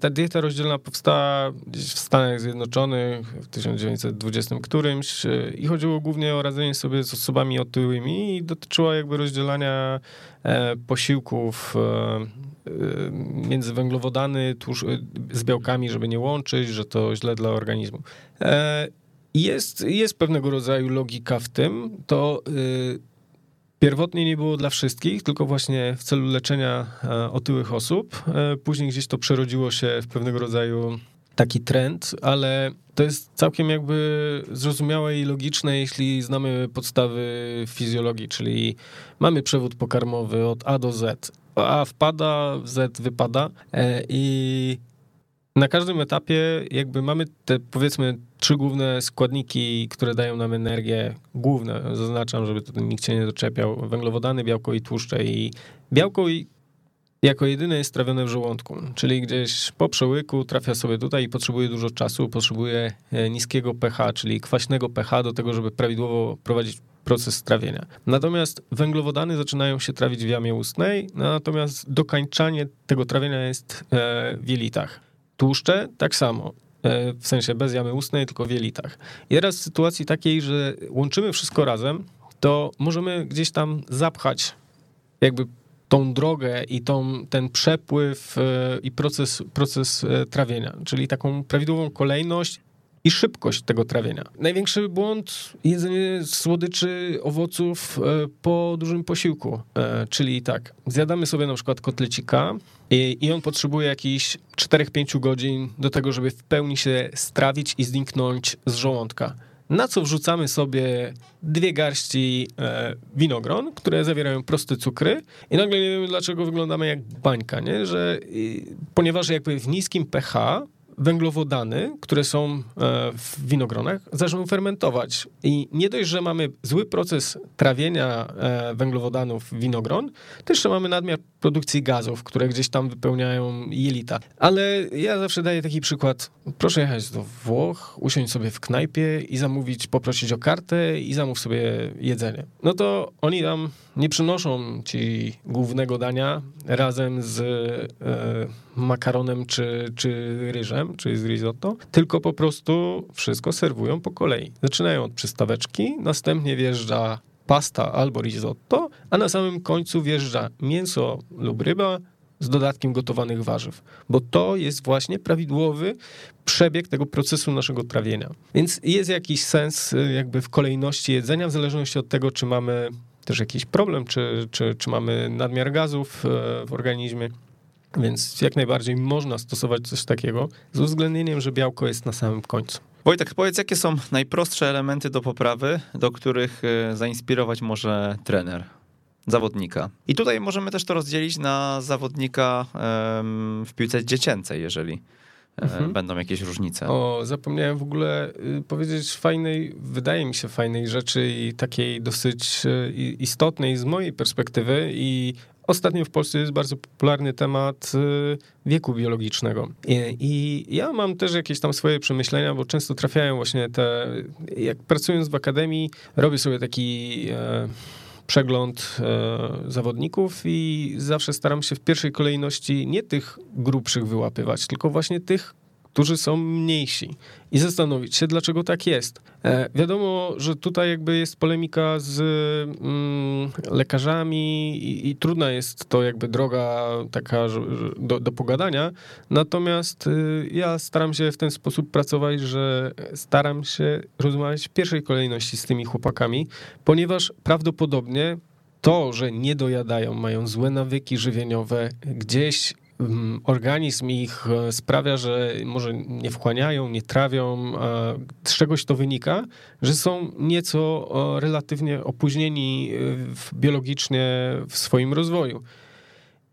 ta dieta rozdzielna powstała gdzieś w Stanach Zjednoczonych w 1920 którymś i chodziło głównie o radzenie sobie z osobami otyłymi i dotyczyła jakby rozdzielania E, posiłków e, e, między węglowodany tłusz, z białkami, żeby nie łączyć, że to źle dla organizmu. Jest, jest pewnego rodzaju logika w tym. To pierwotnie nie było dla wszystkich, tylko właśnie w celu leczenia otyłych osób. Później gdzieś to przerodziło się w pewnego rodzaju taki trend, ale to jest całkiem jakby zrozumiałe i logiczne, jeśli znamy podstawy fizjologii, czyli mamy przewód pokarmowy od A do Z. A wpada, Z wypada e, i na każdym etapie jakby mamy te powiedzmy trzy główne składniki, które dają nam energię, główne, zaznaczam, żeby to nikt się nie doczepiał, węglowodany, białko i tłuszcze i białko i jako jedyne jest trawione w żołądku, czyli gdzieś po przełyku trafia sobie tutaj i potrzebuje dużo czasu, potrzebuje e, niskiego pH, czyli kwaśnego pH do tego, żeby prawidłowo prowadzić proces trawienia. Natomiast węglowodany zaczynają się trawić w jamie ustnej, natomiast dokańczanie tego trawienia jest e, w jelitach. Tłuszcze tak samo e, w sensie bez jamy ustnej, tylko w jelitach. I teraz w sytuacji takiej, że łączymy wszystko razem, to możemy gdzieś tam zapchać jakby tą drogę i tą, ten przepływ e, i proces, proces e, trawienia, czyli taką prawidłową kolejność i szybkość tego trawienia. Największy błąd jedzenie słodyczy, owoców po dużym posiłku. Czyli tak, zjadamy sobie na przykład kotlecika i, i on potrzebuje jakichś 4-5 godzin do tego, żeby w pełni się strawić i zniknąć z żołądka na co wrzucamy sobie dwie garści e, winogron, które zawierają proste cukry i nagle nie wiemy, dlaczego wyglądamy jak bańka, nie? Że ponieważ jakby w niskim pH węglowodany, które są w winogronach, zaczną fermentować. I nie dość, że mamy zły proces trawienia węglowodanów winogron, to jeszcze mamy nadmiar produkcji gazów, które gdzieś tam wypełniają jelita. Ale ja zawsze daję taki przykład. Proszę jechać do Włoch, usiąść sobie w knajpie i zamówić, poprosić o kartę i zamów sobie jedzenie. No to oni tam nie przynoszą ci głównego dania razem z e, makaronem czy, czy ryżem, czy z risotto, tylko po prostu wszystko serwują po kolei. Zaczynają od przystaweczki, następnie wjeżdża pasta albo risotto, a na samym końcu wjeżdża mięso lub ryba z dodatkiem gotowanych warzyw, bo to jest właśnie prawidłowy przebieg tego procesu naszego trawienia. Więc jest jakiś sens y, jakby w kolejności jedzenia, w zależności od tego, czy mamy też jakiś problem, czy, czy, czy mamy nadmiar gazów y, w organizmie. Więc jak najbardziej można stosować coś takiego z uwzględnieniem, że białko jest na samym końcu.
Wojtek, powiedz, jakie są najprostsze elementy do poprawy, do których e, zainspirować może trener? zawodnika. I tutaj możemy też to rozdzielić na zawodnika w piłce dziecięcej, jeżeli e, mhm. będą jakieś różnice.
O, zapomniałem w ogóle y, powiedzieć fajnej, wydaje mi się fajnej rzeczy i takiej dosyć y, istotnej z mojej perspektywy i Ostatnio w Polsce jest bardzo popularny temat y, wieku biologicznego. I, ja mam też jakieś tam swoje przemyślenia, bo często trafiają właśnie te. Jak pracując w akademii, robię sobie taki. E, przegląd e, zawodników i zawsze staram się w pierwszej kolejności nie tych grubszych wyłapywać, tylko właśnie tych, którzy są mniejsi i zastanowić się, dlaczego tak jest. E, wiadomo, że tutaj jakby jest polemika z mm, lekarzami i, i, trudna jest to jakby droga taka do, do pogadania, natomiast y, ja staram się w ten sposób pracować, że staram się rozmawiać w pierwszej kolejności z tymi chłopakami, ponieważ prawdopodobnie to, że nie dojadają, mają złe nawyki żywieniowe, gdzieś organizm ich e, sprawia, że może nie wchłaniają, nie trawią. Z czegoś to wynika, że są nieco relatywnie opóźnieni e, biologicznie w swoim rozwoju.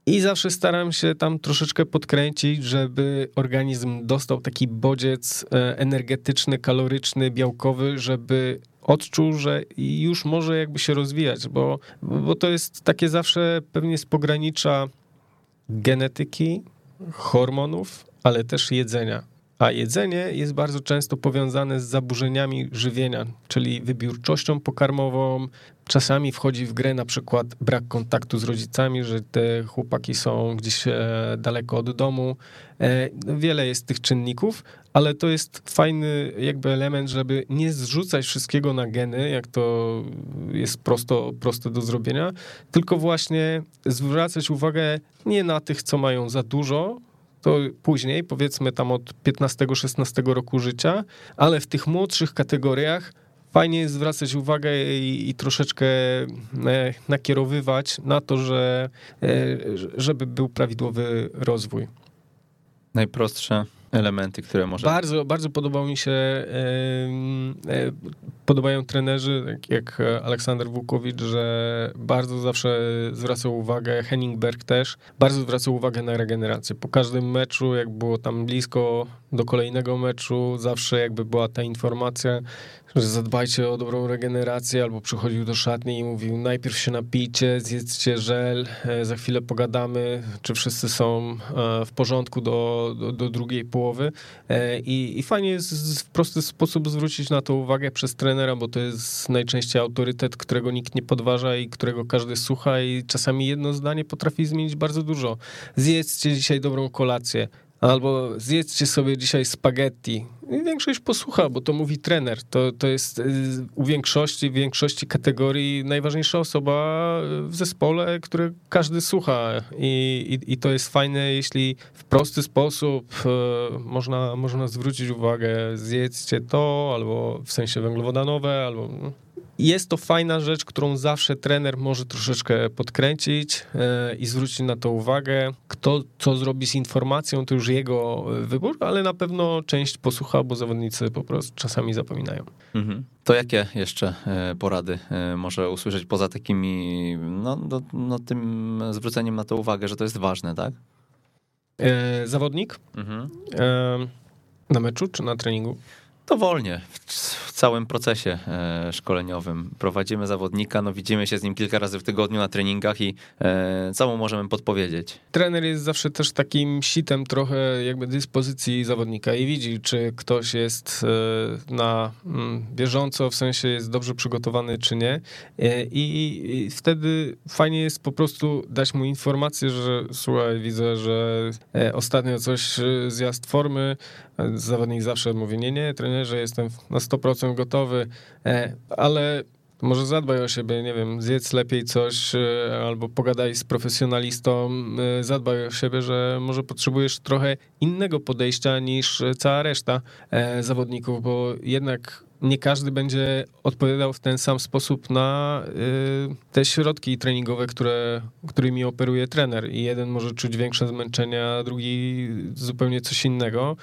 I zawsze staram się tam troszeczkę podkręcić, żeby organizm dostał taki bodziec e, energetyczny, kaloryczny, białkowy, żeby odczuł, że już może jakby się rozwijać, bo, bo to jest takie zawsze pewnie z pogranicza genetyki, hormonów, ale też jedzenia. A jedzenie jest bardzo często powiązane z zaburzeniami żywienia, czyli wybiórczością pokarmową. Czasami wchodzi w grę na przykład brak kontaktu z rodzicami, że te chłopaki są gdzieś e, daleko od domu. E, wiele jest tych czynników, ale to jest fajny jakby element, żeby nie zrzucać wszystkiego na geny, jak to jest prosto, proste do zrobienia, tylko właśnie zwracać uwagę nie na tych, co mają za dużo, to później, powiedzmy tam od 15-16 roku życia, ale w tych młodszych kategoriach fajnie jest zwracać uwagę i, i, troszeczkę e, nakierowywać na to, że, e, żeby był prawidłowy rozwój.
Najprostsze elementy, które może...
Bardzo, bardzo podobał mi się, e, podobają trenerzy, tak jak Aleksander Wukowicz, że bardzo zawsze zwracał uwagę, Henningberg też, bardzo zwracał uwagę na regenerację. Po każdym meczu, jak było tam blisko do kolejnego meczu, zawsze jakby była ta informacja, że zadbajcie o dobrą regenerację, albo przychodził do szatni i mówił, najpierw się napijcie, zjedzcie żel, e, za chwilę pogadamy, czy wszyscy są e, w porządku do, do, do drugiej połowy. E, I, I fajnie jest w prosty sposób zwrócić na to uwagę przez trenera, bo to jest najczęściej autorytet, którego nikt nie podważa i którego każdy słucha i czasami jedno zdanie potrafi zmienić bardzo dużo. Zjedzcie dzisiaj dobrą kolację, Albo zjedzcie sobie dzisiaj spaghetti. I większość posłucha, bo to mówi trener. To, to jest y, u większości, w większości kategorii najważniejsza osoba w zespole, który każdy słucha. I, i, i to jest fajne, jeśli w prosty sposób y, można, można zwrócić uwagę, zjedzcie to, albo w sensie węglowodanowe, albo jest to fajna rzecz, którą zawsze trener może troszeczkę podkręcić e, i zwrócić na to uwagę. Kto co zrobi z informacją, to już jego wybór, ale na pewno część posłucha, bo zawodnicy po prostu czasami zapominają. Mhm.
To jakie jeszcze e, porady e, może usłyszeć poza takimi, no, no, no tym zwróceniem na to uwagę, że to jest ważne, tak?
zawodnik? Mhm Na meczu czy na treningu?
Dowolnie, w całym procesie e, szkoleniowym. Prowadzimy zawodnika, no widzimy się z nim kilka razy w tygodniu na treningach i e, co mu możemy podpowiedzieć?
Trener jest zawsze też takim sitem trochę jakby dyspozycji zawodnika i widzi, czy ktoś jest e, na mm, bieżąco, w sensie jest dobrze przygotowany, czy nie. I wtedy fajnie jest po prostu dać mu informację, że słuchaj, widzę, że ostatnio coś zjazd formy, zawodnik zawsze mówi, nie, nie, trenerze, jestem na 100% gotowy, e, ale może zadbaj o siebie, nie wiem, zjedz lepiej coś, e, albo pogadaj z profesjonalistą, e, zadbaj o siebie, że może potrzebujesz trochę innego podejścia niż cała reszta zawodników, bo jednak nie każdy będzie odpowiadał w ten sam sposób na te środki treningowe, które, którymi operuje trener. I jeden może czuć większe zmęczenie, a drugi zupełnie coś innego.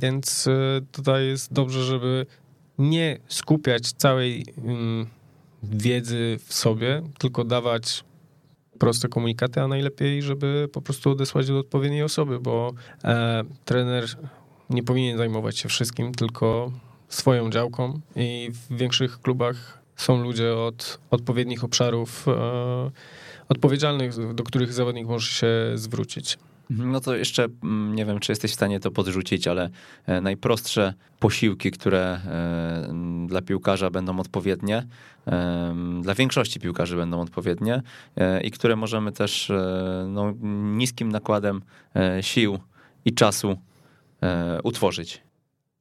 Więc tutaj jest dobrze, żeby nie skupiać całej um, wiedzy w sobie, tylko dawać proste komunikaty, a najlepiej, żeby po prostu odesłać do odpowiedniej osoby, bo e, trener nie powinien zajmować się wszystkim, tylko swoją działką i w większych klubach są ludzie od odpowiednich obszarów e, odpowiedzialnych, do których zawodnik może się zwrócić.
Mhm, no to jeszcze mm, nie wiem, czy jesteś w stanie to podrzucić, ale e, najprostsze posiłki, które e, dla piłkarza będą odpowiednie, e, dla większości piłkarzy będą odpowiednie i które możemy też no, niskim nakładem sił i czasu utworzyć.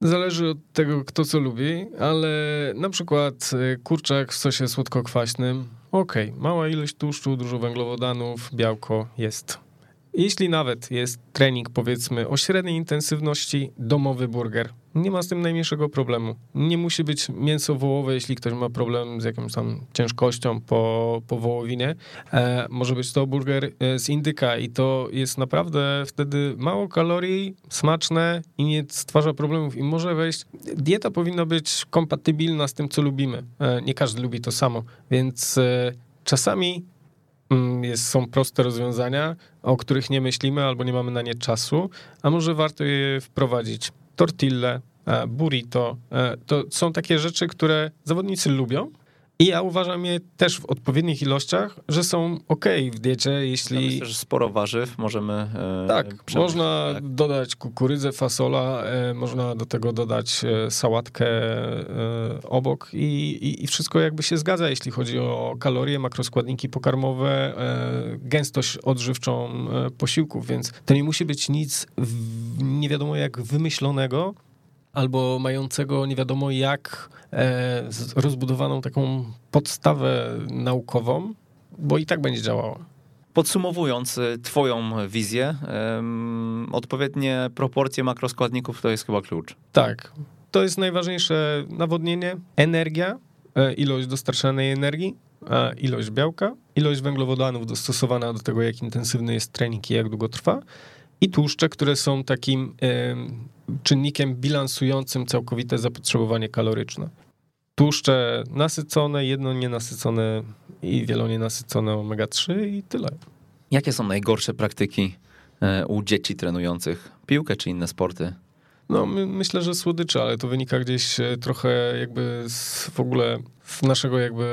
Zależy od tego, kto co lubi, ale na przykład kurczak w sosie słodko-kwaśnym, okej, okay, mała ilość tłuszczu, dużo węglowodanów, białko jest. Jeśli nawet jest trening, powiedzmy, o średniej intensywności, domowy burger, nie ma z tym najmniejszego problemu. Nie musi być mięso wołowe, jeśli ktoś ma problem z jakąś tam ciężkością po, po wołowinie. E, może być to burger e, z indyka i to jest naprawdę wtedy mało kalorii, smaczne i nie stwarza problemów i może wejść. Dieta powinna być kompatybilna z tym, co lubimy. E, nie każdy lubi to samo, więc e, czasami Mm, jest, są proste rozwiązania, o których nie myślimy albo nie mamy na nie czasu, a może warto je wprowadzić. Tortille, e, burrito, e, to są takie rzeczy, które zawodnicy lubią, i ja uważam je też w odpowiednich ilościach, że są ok w diecie, jeśli... Ja
myślę, że sporo warzyw możemy
e, Tak, można tak. dodać kukurydzę, fasola, można do tego dodać sałatkę obok i, i, i, wszystko jakby się zgadza, jeśli chodzi o kalorie, makroskładniki pokarmowe, gęstość odżywczą posiłków, więc to nie musi być nic w, nie wiadomo jak wymyślonego, albo mającego nie wiadomo jak e, rozbudowaną taką podstawę naukową, bo i tak będzie działało.
Podsumowując e, Twoją wizję, odpowiednie proporcje makroskładników to jest chyba klucz.
Tak. To jest najważniejsze nawodnienie, energia, e, ilość dostarczanej energii, ilość białka, ilość węglowodanów dostosowana do tego, jak intensywny jest trening i jak długo trwa, i tłuszcze, które są takim czynnikiem bilansującym całkowite zapotrzebowanie kaloryczne. Tłuszcze nasycone, jedno nienasycone i wielonienasycone omega-3 i tyle.
Jakie są najgorsze praktyki e, u dzieci trenujących piłkę czy inne sporty?
No, my, myślę, że słodycze, ale to wynika gdzieś e, trochę jakby z w ogóle naszego jakby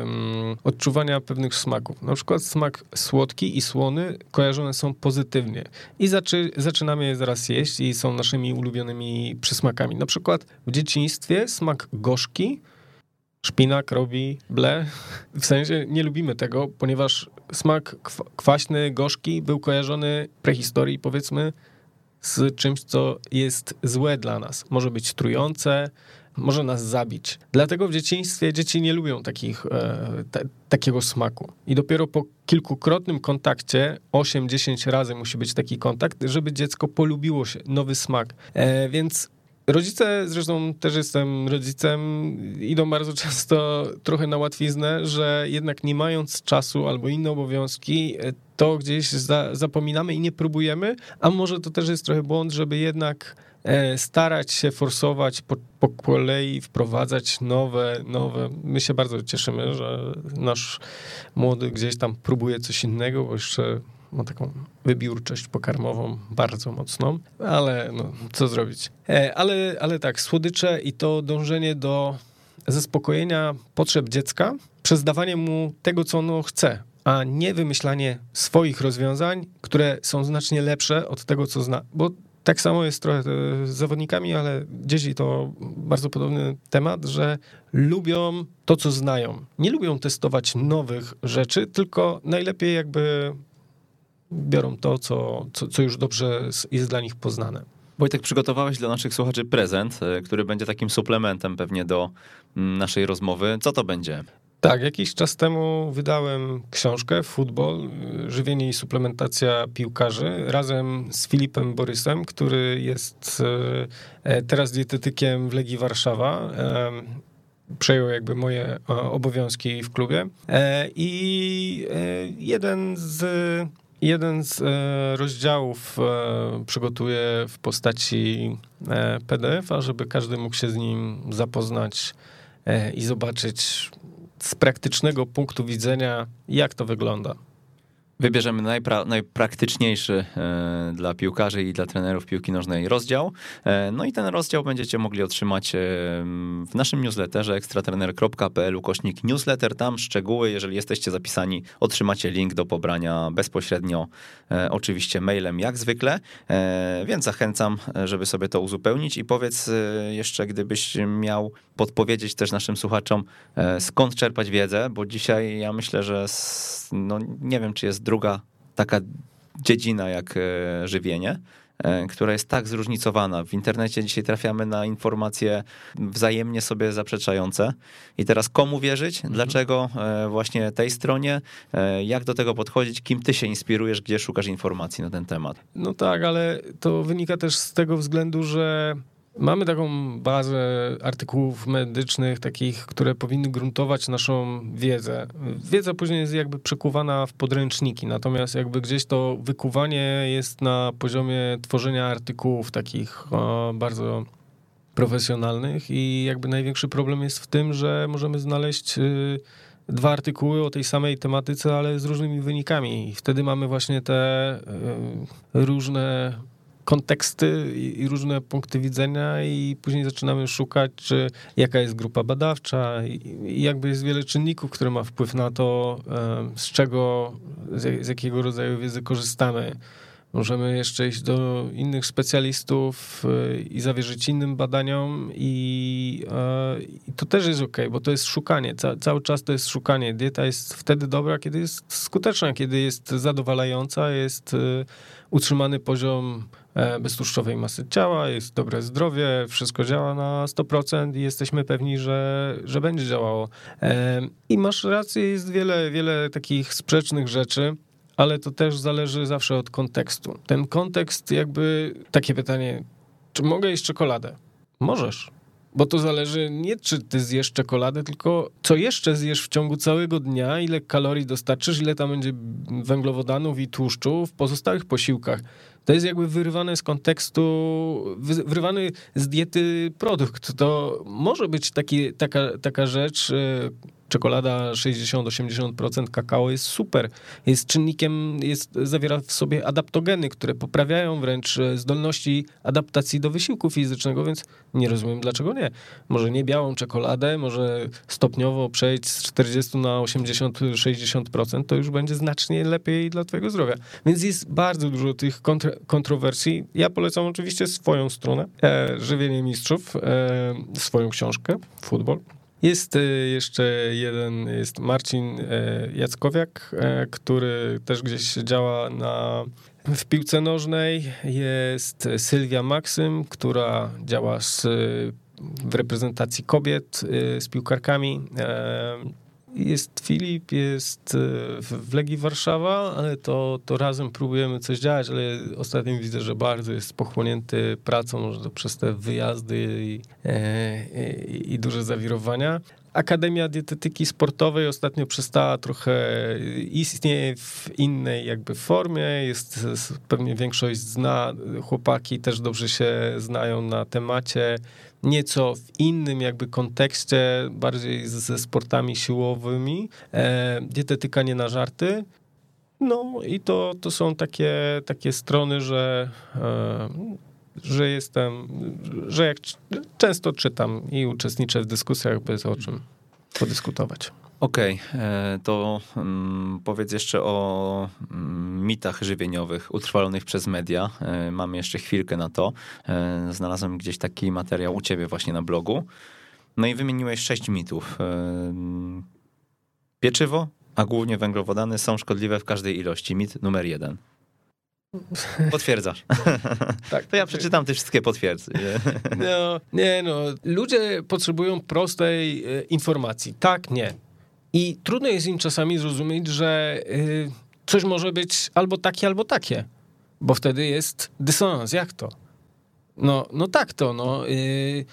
um, odczuwania pewnych smaków. Na przykład smak słodki i słony kojarzone są pozytywnie i zaczy, zaczynamy je zaraz jeść i są naszymi ulubionymi przysmakami. Na przykład w dzieciństwie smak gorzki szpinak robi ble. W sensie nie lubimy tego, ponieważ smak kwaśny, gorzki był kojarzony prehistorii, powiedzmy, z czymś, co jest złe dla nas. Może być trujące, może nas zabić. Dlatego w dzieciństwie dzieci nie lubią takich, e, takiego smaku. I dopiero po kilkukrotnym kontakcie, 8-10 razy musi być taki kontakt, żeby dziecko polubiło się nowy smak. E, więc Rodzice, zresztą też jestem rodzicem, idą bardzo często trochę na łatwiznę, że jednak nie mając czasu albo inne obowiązki, to gdzieś za, zapominamy i nie próbujemy, a może to też jest trochę błąd, żeby jednak e, starać się forsować po, po kolei, wprowadzać nowe, nowe. My się bardzo cieszymy, że nasz młody gdzieś tam próbuje coś innego, bo jeszcze ma taką wybiórczość pokarmową bardzo mocną, ale no, co zrobić. E, ale, ale tak, słodycze i to dążenie do zaspokojenia potrzeb dziecka przez dawanie mu tego, co ono chce, a nie wymyślanie swoich rozwiązań, które są znacznie lepsze od tego, co zna. Bo tak samo jest trochę z zawodnikami, ale dzieci to bardzo podobny temat, że lubią to, co znają. Nie lubią testować nowych rzeczy, tylko najlepiej jakby biorą to, co, co, co już dobrze jest dla nich poznane.
Wojtek, przygotowałeś dla naszych słuchaczy prezent, e, który będzie takim suplementem pewnie do mm, naszej rozmowy. Co to będzie?
Tak, jakiś czas temu wydałem książkę Futbol, żywienie i suplementacja piłkarzy razem z Filipem Borysem, który jest e, teraz dietetykiem w Legii Warszawa. Przejął jakby moje obowiązki w klubie. E, I e, jeden z Jeden z rozdziałów przygotuję w postaci PDF-a, żeby każdy mógł się z nim zapoznać i zobaczyć, z praktycznego punktu widzenia, jak to wygląda?
Wybierzemy najpra najpraktyczniejszy e, dla piłkarzy i dla trenerów piłki nożnej rozdział. E, no i ten rozdział będziecie mogli otrzymać e, w naszym newsletterze ekstratrener.pl ukośnik newsletter. Tam szczegóły, jeżeli jesteście zapisani, otrzymacie link do pobrania bezpośrednio, e, oczywiście mailem jak zwykle, e, więc zachęcam, żeby sobie to uzupełnić i powiedz e, jeszcze, gdybyś miał podpowiedzieć też naszym słuchaczom, skąd czerpać wiedzę, bo dzisiaj ja myślę, że no, nie wiem, czy jest druga taka dziedzina jak e, żywienie, e, która jest tak zróżnicowana. W internecie dzisiaj trafiamy na informacje wzajemnie sobie zaprzeczające. I teraz komu wierzyć? Mhm. Dlaczego e, właśnie tej stronie? Jak do tego podchodzić? Kim ty się inspirujesz? Gdzie szukasz informacji na ten temat?
No tak, ale to wynika też z tego względu, że Mamy taką bazę artykułów medycznych, takich, które powinny gruntować naszą wiedzę. Wiedza później jest jakby przekuwana w podręczniki, natomiast jakby gdzieś to wykuwanie jest na poziomie tworzenia artykułów takich o, bardzo profesjonalnych i jakby największy problem jest w tym, że możemy znaleźć y, dwa artykuły o tej samej tematyce, ale z różnymi wynikami. I wtedy mamy właśnie te y, różne konteksty i, różne punkty widzenia i później zaczynamy szukać, czy jaka jest grupa badawcza i, jakby jest wiele czynników, które ma wpływ na to, z czego, z, jakiego rodzaju wiedzy korzystamy. Możemy jeszcze iść do innych specjalistów e, i zawierzyć innym badaniom, i, e, i to też jest ok, bo to jest szukanie. Ca, cały czas to jest szukanie. Dieta jest wtedy dobra, kiedy jest skuteczna, kiedy jest zadowalająca, jest e, utrzymany poziom beztłuszczowej masy ciała, jest dobre zdrowie, wszystko działa na 100% i jesteśmy pewni, że, że będzie działało. I masz rację, jest wiele, wiele takich sprzecznych rzeczy ale to też zależy zawsze od kontekstu. Ten kontekst, jakby takie pytanie, czy mogę jeść czekoladę? Możesz. Bo to zależy nie czy ty zjesz czekoladę, tylko co jeszcze zjesz w ciągu całego dnia, ile kalorii dostarczysz, ile tam będzie węglowodanów i tłuszczu w pozostałych posiłkach. To jest jakby wyrywane z kontekstu, wyrywany z diety produkt. To może być taki, taka, taka rzecz, e, czekolada 60-80% kakao jest super. Jest czynnikiem, jest, zawiera w sobie adaptogeny, które poprawiają wręcz e, zdolności adaptacji do wysiłku fizycznego, więc nie rozumiem dlaczego nie. Może nie białą czekoladę, może stopniowo przejść z 40 na 80-60%, to już będzie znacznie lepiej dla twojego zdrowia. Więc jest bardzo dużo tych kontr kontrowersji. Ja polecam oczywiście swoją stronę, e, Żywienie Mistrzów, e, swoją książkę, Futbol. Jest e, jeszcze jeden, jest Marcin e, Jackowiak, e, który też gdzieś działa na, w piłce nożnej. Jest Sylwia Maksym, która działa z, w reprezentacji kobiet z piłkarkami. Jest Filip, jest w Legii Warszawa, ale to, to razem próbujemy coś działać, ale ostatnio widzę, że bardzo jest pochłonięty pracą, przez te wyjazdy i, i, i duże zawirowania. Akademia Dietetyki Sportowej ostatnio przestała trochę, istnieje w innej jakby formie, jest, pewnie większość zna, chłopaki też dobrze się znają na temacie, nieco w innym jakby kontekście, bardziej ze sportami siłowymi, e, dietetyka nie na żarty, No i to, to są takie, takie strony, że, e, że jestem, że jak często czytam i uczestniczę w dyskusjach, bez o czym podyskutować.
Okej, okay, to um, powiedz jeszcze o um, mitach żywieniowych utrwalonych przez media. E, mamy jeszcze chwilkę na to. E, znalazłem gdzieś taki materiał u ciebie właśnie na blogu. No i wymieniłeś sześć mitów. E, pieczywo, a głównie węglowodany są szkodliwe w każdej ilości. Mit numer jeden. Potwierdzasz. <laughs> tak. To ja przeczytam te wszystkie potwierdzenia.
No, nie no, ludzie potrzebują prostej informacji. Tak, nie. I trudno jest im czasami zrozumieć, że y, coś może być albo takie, albo takie, bo wtedy jest dysonans. Jak to? No, no tak to, no. Yy,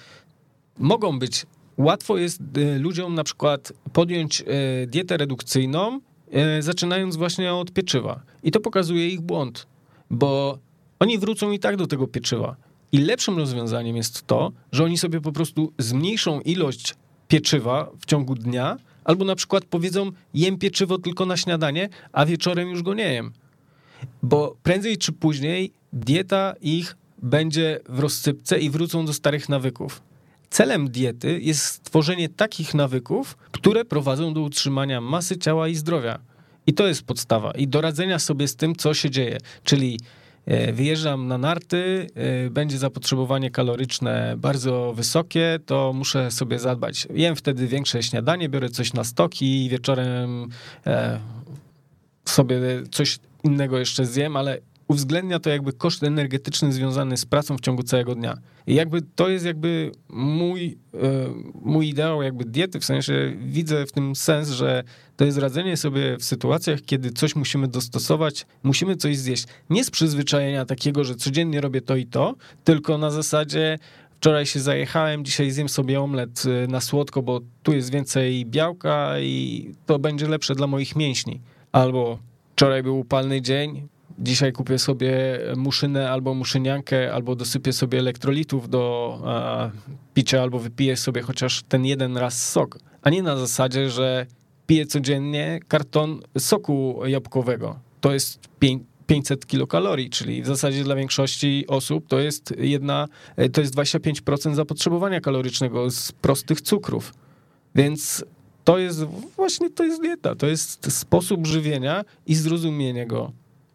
mogą być, łatwo jest y, ludziom na przykład podjąć y, dietę redukcyjną, zaczynając właśnie od pieczywa. I to pokazuje ich błąd, bo oni wrócą i tak do tego pieczywa. I lepszym rozwiązaniem jest to, że oni sobie po prostu zmniejszą ilość pieczywa w ciągu dnia, Albo na przykład powiedzą, jem pieczywo tylko na śniadanie, a wieczorem już go nie jem. Bo prędzej czy później dieta ich będzie w rozsypce i wrócą do starych nawyków. Celem diety jest stworzenie takich nawyków, które prowadzą do utrzymania masy ciała i zdrowia. I to jest podstawa. I do radzenia sobie z tym, co się dzieje. Czyli wyjeżdżam na narty, e, będzie zapotrzebowanie kaloryczne bardzo wysokie, to muszę sobie zadbać. Jem wtedy większe śniadanie, biorę coś na stoki i wieczorem e, sobie coś innego jeszcze zjem, ale uwzględnia to jakby koszt energetyczny związany z pracą w ciągu całego dnia. I jakby to jest jakby mój, mój ideał jakby diety, w sensie widzę w tym sens, że to jest radzenie sobie w sytuacjach, kiedy coś musimy dostosować, musimy coś zjeść. Nie z przyzwyczajenia takiego, że codziennie robię to i to, tylko na zasadzie wczoraj się zajechałem, dzisiaj zjem sobie omlet y, na słodko, bo tu jest więcej białka i to będzie lepsze dla moich mięśni. Albo wczoraj był upalny dzień, dzisiaj kupię sobie muszynę albo muszyniankę, albo dosypię sobie elektrolitów do a, picia, albo wypiję sobie chociaż ten jeden raz sok. A nie na zasadzie, że piję codziennie karton soku jabłkowego. To jest 500 kilokalorii, czyli w zasadzie dla większości osób to jest jedna, to jest 25% zapotrzebowania kalorycznego z prostych cukrów. Więc to jest właśnie to jest dieta, to jest sposób żywienia i zrozumienie go.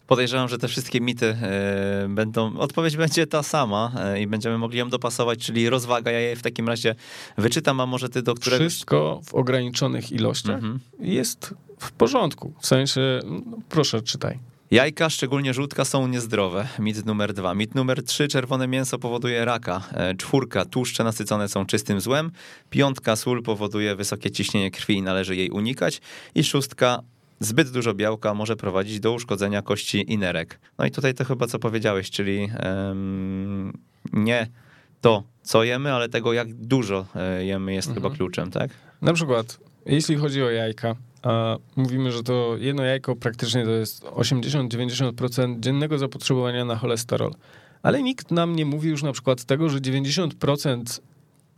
Podejrzewam, że te wszystkie mity e, będą, odpowiedź będzie ta sama e, i będziemy mogli ją dopasować, czyli rozwaga. Ja je w takim razie wyczytam, a może ty do którego...
Wszystko w ograniczonych ilościach mhm. jest w porządku. W sensie, no, proszę, czytaj.
Jajka, szczególnie żółtka, są niezdrowe. Mit numer dwa. Mit numer trzy. Czerwone mięso powoduje raka. E, czwórka. Tłuszcze nasycone są czystym złem. Piątka. Sól powoduje wysokie ciśnienie krwi i należy jej unikać. I szóstka. Zbyt dużo białka może prowadzić do uszkodzenia kości i nerek. No i tutaj to chyba co powiedziałeś, czyli um, nie to, co jemy, ale tego, jak dużo e, jemy, jest mhm. chyba kluczem, tak?
Na przykład, jeśli chodzi o jajka, mówimy, że to jedno jajko praktycznie to jest 80-90% dziennego zapotrzebowania na cholesterol. Ale nikt nam nie mówi już na przykład tego, że 90%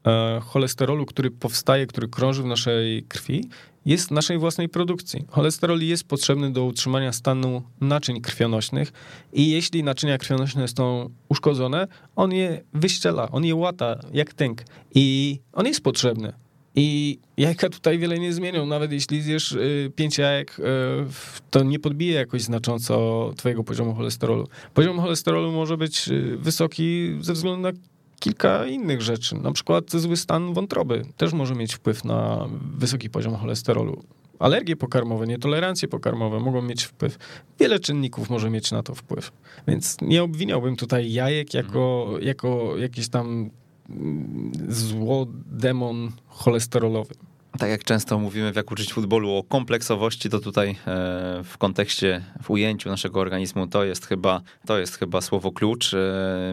e, cholesterolu, który powstaje, który krąży w naszej krwi, jest naszej własnej produkcji. Cholesterol jest potrzebny do utrzymania stanu naczyń krwionośnych i jeśli naczynia krwionośne są uszkodzone, on je wyściela, on je łata jak tęk i on jest potrzebny. I jajka tutaj wiele nie zmienią. Nawet jeśli zjesz y, pięć jajek, y, to nie podbije jakoś znacząco twojego poziomu cholesterolu. Poziom cholesterolu może być y, wysoki ze względu na kilka innych rzeczy. Na przykład zły stan wątroby też może mieć wpływ na wysoki poziom cholesterolu. Alergie pokarmowe, nietolerancje pokarmowe mogą mieć wpływ. Wiele czynników może mieć na to wpływ. Więc nie obwiniałbym tutaj jajek jako, mhm. jako jakiś tam mm, zło demon cholesterolowy
tak jak często mówimy w Jak uczyć futbolu o kompleksowości, to tutaj e, w kontekście, w ujęciu naszego organizmu to jest chyba, to jest chyba słowo klucz. E,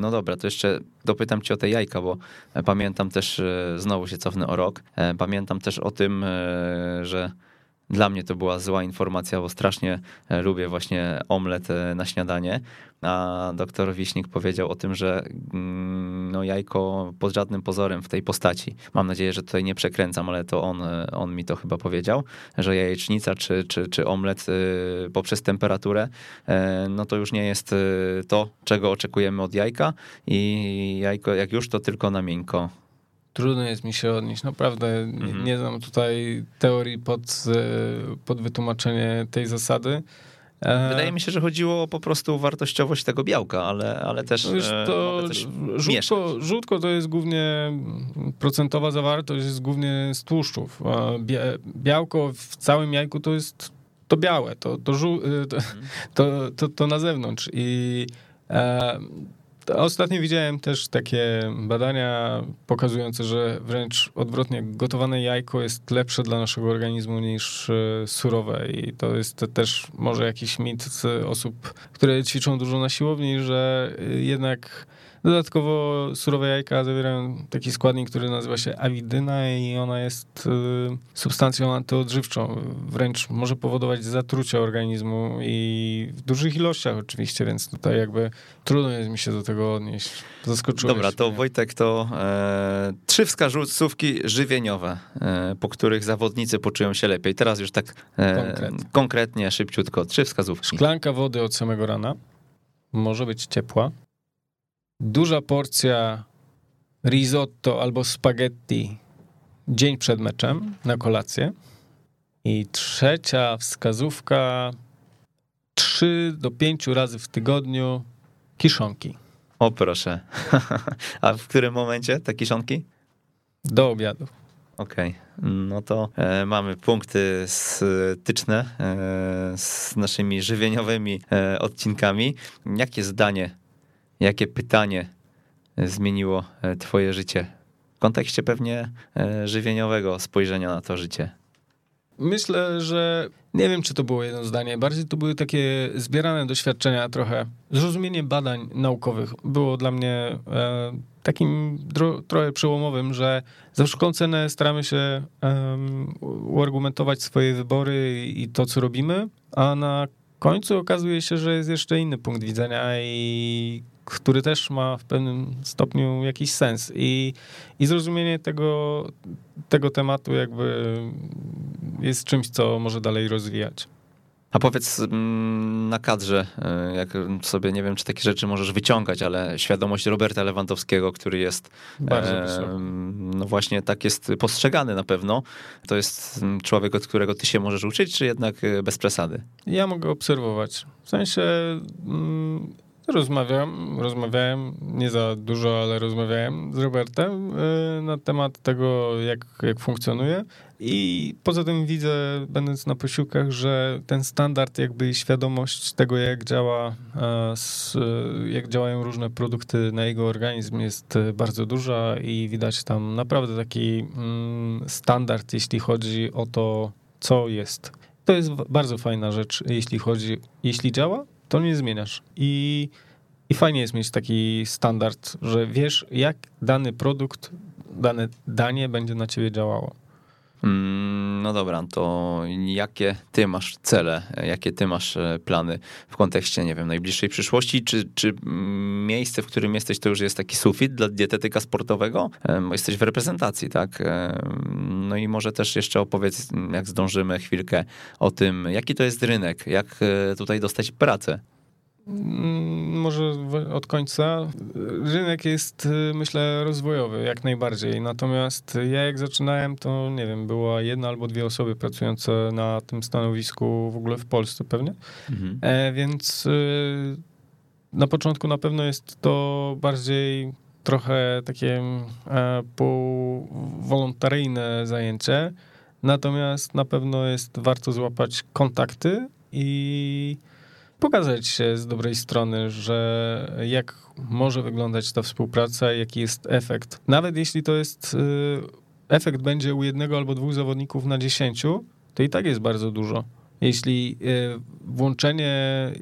no dobra, to jeszcze dopytam cię o te jajka, bo pamiętam też, e, znowu się cofnę o rok, pamiętam też o tym, że Dla mnie to była zła informacja, bo strasznie e, lubię właśnie omlet e, na śniadanie. A doktor Wiśnik powiedział o tym, że mm, no, jajko pod żadnym pozorem w tej postaci. Mam nadzieję, że tutaj nie przekręcam, ale to on, e, on mi to chyba powiedział, że jajecznica czy, czy, czy omlet poprzez temperaturę, no to już nie jest to, czego oczekujemy od jajka i jajko jak już to tylko na miękko.
Trudno jest mi się odnieść, naprawdę mhm. nie znam tutaj teorii pod, pod wytłumaczenie tej zasady.
E, Wydaje mi się, że chodziło o po prostu wartościowość tego białka, ale, ale też,
Już e, to też żółtko, żółtko to jest głównie procentowa zawartość jest głównie z tłuszczów. Białko w całym jajku to jest to białe, to, to, żół, e, to, mhm. to, to, to na zewnątrz i Ostatnio widziałem też takie badania pokazujące, że wręcz odwrotnie, gotowane jajko jest lepsze dla naszego organizmu niż e, surowe. I to jest też może jakiś mit osób, które ćwiczą dużo na siłowni, że e, jednak Dodatkowo surowe jajka zawierają taki składnik, który nazywa się awidyna i ona jest y, substancją antyodżywczą. Wręcz może powodować zatrucie organizmu i w dużych ilościach oczywiście, więc tutaj jakby trudno jest mi się do tego odnieść. Zaskoczyłeś
Dobra, to mnie. Wojtek, to e, trzy wskazówki żywieniowe, e, po których zawodnicy poczują się lepiej. Teraz już tak e, konkretnie. konkretnie, szybciutko. Trzy wskazówki.
Szklanka wody od samego rana. Może być ciepła duża porcja risotto albo spaghetti dzień przed meczem na kolację. I trzecia wskazówka 3 do 5 razy w tygodniu kiszonki.
O proszę. <laughs> A w którym momencie te kiszonki?
Do obiadu.
Okej, okay. no to e, mamy punkty styczne e, z naszymi żywieniowymi e, odcinkami. Jakie zdanie Jakie pytanie zmieniło e, Twoje życie w kontekście pewnie e, żywieniowego spojrzenia na to życie?
Myślę, że nie wiem, czy to było jedno zdanie. Bardziej to były takie zbierane doświadczenia trochę. Zrozumienie badań naukowych było dla mnie e, takim trochę przełomowym, że za wszelką cenę staramy się e, uargumentować swoje wybory i to, co robimy, a na końcu okazuje się, że jest jeszcze inny punkt widzenia i który też ma w pewnym stopniu jakiś sens. I, i zrozumienie tego, tego tematu jakby jest czymś, co może dalej rozwijać.
A powiedz mm, na kadrze, e, jak sobie nie wiem, czy takie rzeczy możesz wyciągać, ale świadomość Roberta Lewandowskiego, który jest
bardzo
e, no właśnie tak jest postrzegany na pewno. To jest mm, człowiek, od którego ty się możesz uczyć, czy jednak e, bez przesady?
Ja mogę obserwować. W sensie mm, Rozmawiam, rozmawiałem, nie za dużo, ale rozmawiałem z Robertem y, na temat tego, jak, jak funkcjonuje. I poza tym widzę, będąc na posiłkach, że ten standard, jakby świadomość tego, jak działa, jak działają różne produkty na jego organizm, jest bardzo duża i widać tam naprawdę taki mm, standard, jeśli chodzi o to, co jest. To jest bardzo fajna rzecz, jeśli chodzi, jeśli działa, to nie zmieniasz. I, I fajnie jest mieć taki standard, że wiesz, jak dany produkt, dane danie będzie na ciebie działało.
Mm, no dobra, to jakie ty masz cele, jakie ty masz e, plany w kontekście, nie wiem, najbliższej przyszłości? Czy, czy miejsce, w którym jesteś, to już jest taki sufit dla dietetyka sportowego? Jesteś w reprezentacji, tak? No i może też jeszcze opowiedz, jak zdążymy chwilkę o tym, jaki to jest rynek, jak e, tutaj dostać pracę.
Mm, może od końca. Rynek jest, y, myślę, rozwojowy, jak najbardziej. Natomiast ja jak zaczynałem, to nie wiem, była jedna albo dwie osoby pracujące na tym stanowisku w ogóle w Polsce pewnie. Mhm. E, więc y, na początku na pewno jest to bardziej trochę takie e, półwolontaryjne zajęcie. Natomiast na pewno jest warto złapać kontakty i pokazać się z dobrej strony, że jak może wyglądać ta współpraca, jaki jest efekt. Nawet jeśli to jest, y, efekt będzie u jednego albo dwóch zawodników na dziesięciu, to i tak jest bardzo dużo. Jeśli y, włączenie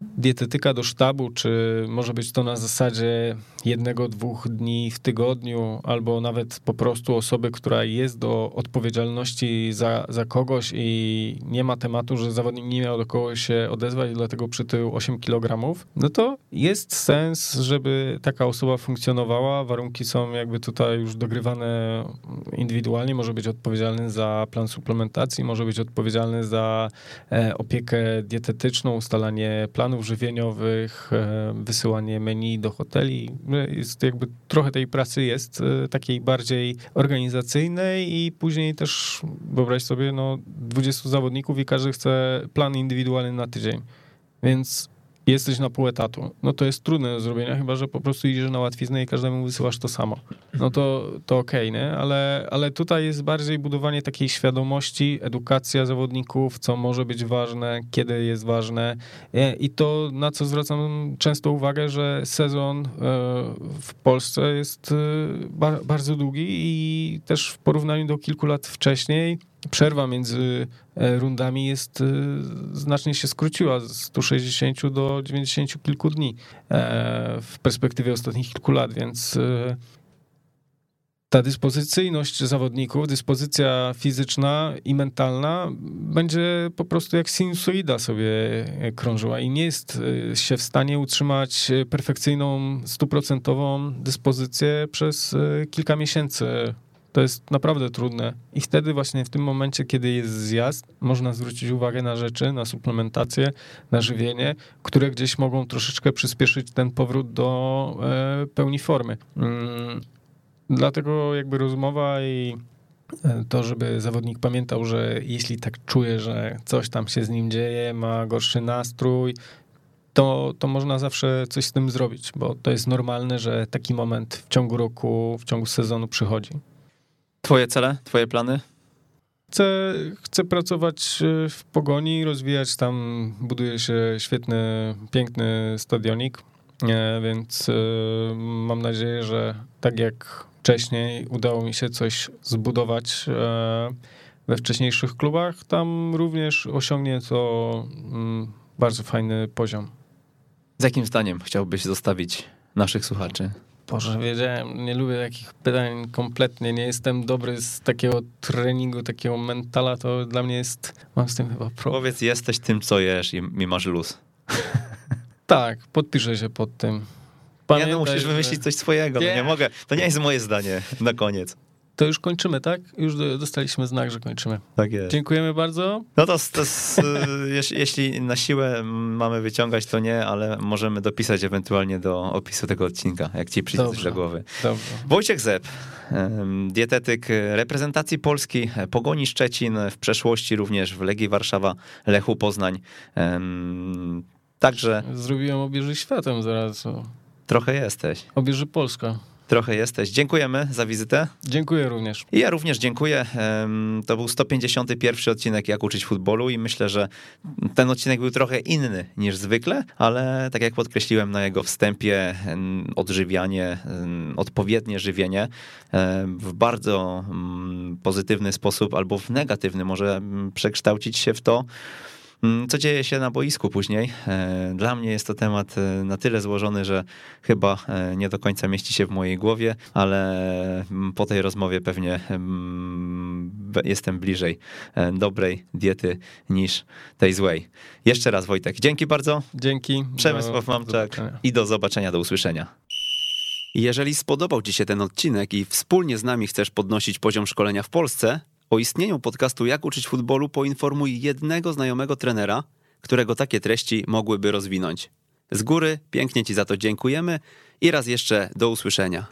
dietetyka do sztabu, czy może być to na zasadzie jednego, dwóch dni w tygodniu, albo nawet po prostu osoby, która jest do odpowiedzialności za, za kogoś i nie ma tematu, że zawodnik nie miał do kogo się odezwać, dlatego przytył 8 kg, no to jest sens, żeby taka osoba funkcjonowała. Warunki są jakby tutaj już dogrywane indywidualnie. Może być odpowiedzialny za plan suplementacji, może być odpowiedzialny za e, opiekę dietetyczną, ustalanie planów żywieniowych, e, wysyłanie menu do hoteli. Jest jakby trochę tej pracy jest e, takiej bardziej organizacyjnej i później też wyobraź sobie, no 20 zawodników i każdy chce plan indywidualny na tydzień. Więc jesteś na pół etatu, no to jest trudne do zrobienia, chyba że po prostu idziesz na łatwiznę i każdemu wysyłasz to samo. No to, to okej, okay, nie? Ale, ale tutaj jest bardziej budowanie takiej świadomości, edukacja zawodników, co może być ważne, kiedy jest ważne i to, na co zwracam często uwagę, że sezon e, w Polsce jest e, bardzo długi i też w porównaniu do kilku lat wcześniej przerwa między e, rundami jest e, znacznie się skróciła z 160 do 90 kilku dni e, w perspektywie ostatnich kilku lat, więc ta dyspozycyjność zawodników, dyspozycja fizyczna i mentalna będzie po prostu jak sinusoida sobie krążyła i nie jest się w stanie utrzymać perfekcyjną, stuprocentową dyspozycję przez kilka miesięcy to jest naprawdę trudne. I wtedy właśnie w tym momencie, kiedy jest zjazd, można zwrócić uwagę na rzeczy, na suplementację, na żywienie, które gdzieś mogą troszeczkę przyspieszyć ten powrót do e, pełni formy. Mm, dlatego jakby rozmowa i e, to, żeby zawodnik pamiętał, że jeśli tak czuje, że coś tam się z nim dzieje, ma gorszy nastrój, to, to można zawsze coś z tym zrobić, bo to jest normalne, że taki moment w ciągu roku, w ciągu sezonu przychodzi.
Twoje cele, twoje plany?
Chcę, chcę pracować e, w Pogoni, rozwijać tam, buduje się świetny, piękny stadionik, e, więc e, mam nadzieję, że tak jak wcześniej udało mi się coś zbudować we wcześniejszych klubach, tam również osiągnie to mm, bardzo fajny poziom.
Z jakim zdaniem chciałbyś zostawić naszych słuchaczy?
Boże, wiedziałem, nie lubię takich pytań kompletnie, nie jestem dobry z takiego treningu, takiego mentala, to dla mnie jest, mam z tym chyba problem.
Powiedz, jesteś tym, co jesz i, i masz luz. <laughs>
tak, podpiszę się pod tym.
Pamiętaj, nie, no musisz wymyślić coś swojego, nie. No nie mogę, to nie jest moje zdanie na koniec.
To już kończymy, tak? Już dostaliśmy znak, że kończymy.
Tak jest.
Dziękujemy bardzo.
No to, to <laughs> jeśli na siłę mamy wyciągać, to nie, ale możemy dopisać ewentualnie do opisu tego odcinka, jak ci przyjdzie coś do głowy. Dobrze. Wojciech Zep, dietetyk reprezentacji Polski, Pogoni Szczecin, w przeszłości również w Legii Warszawa, Lechu Poznań. Także...
Zrobiłem obieży światem zaraz.
Trochę jesteś.
Obieży Polska
trochę jesteś. Dziękujemy za wizytę.
Dziękuję również.
I ja również dziękuję. To był 151 odcinek Jak uczyć futbolu i myślę, że ten odcinek był trochę inny niż zwykle, ale tak jak podkreśliłem na jego wstępie, odżywianie, odpowiednie żywienie w bardzo mm, pozytywny sposób albo w negatywny może mm, przekształcić się w to, co dzieje się na boisku później? E, dla mnie jest to temat e, na tyle złożony, że chyba e, nie do końca mieści się w mojej głowie, ale mm, po tej rozmowie pewnie mm, jestem bliżej dobrej diety niż tej złej. Jeszcze raz Wojtek, dzięki bardzo.
Dzięki.
Przemysław Mamczak i do zobaczenia, do usłyszenia. Jeżeli spodobał Ci się ten odcinek i wspólnie z nami chcesz podnosić poziom szkolenia w Polsce, o istnieniu podcastu Jak uczyć futbolu poinformuj jednego znajomego trenera, którego takie treści mogłyby rozwinąć. Z góry pięknie Ci za to dziękujemy i raz jeszcze do usłyszenia.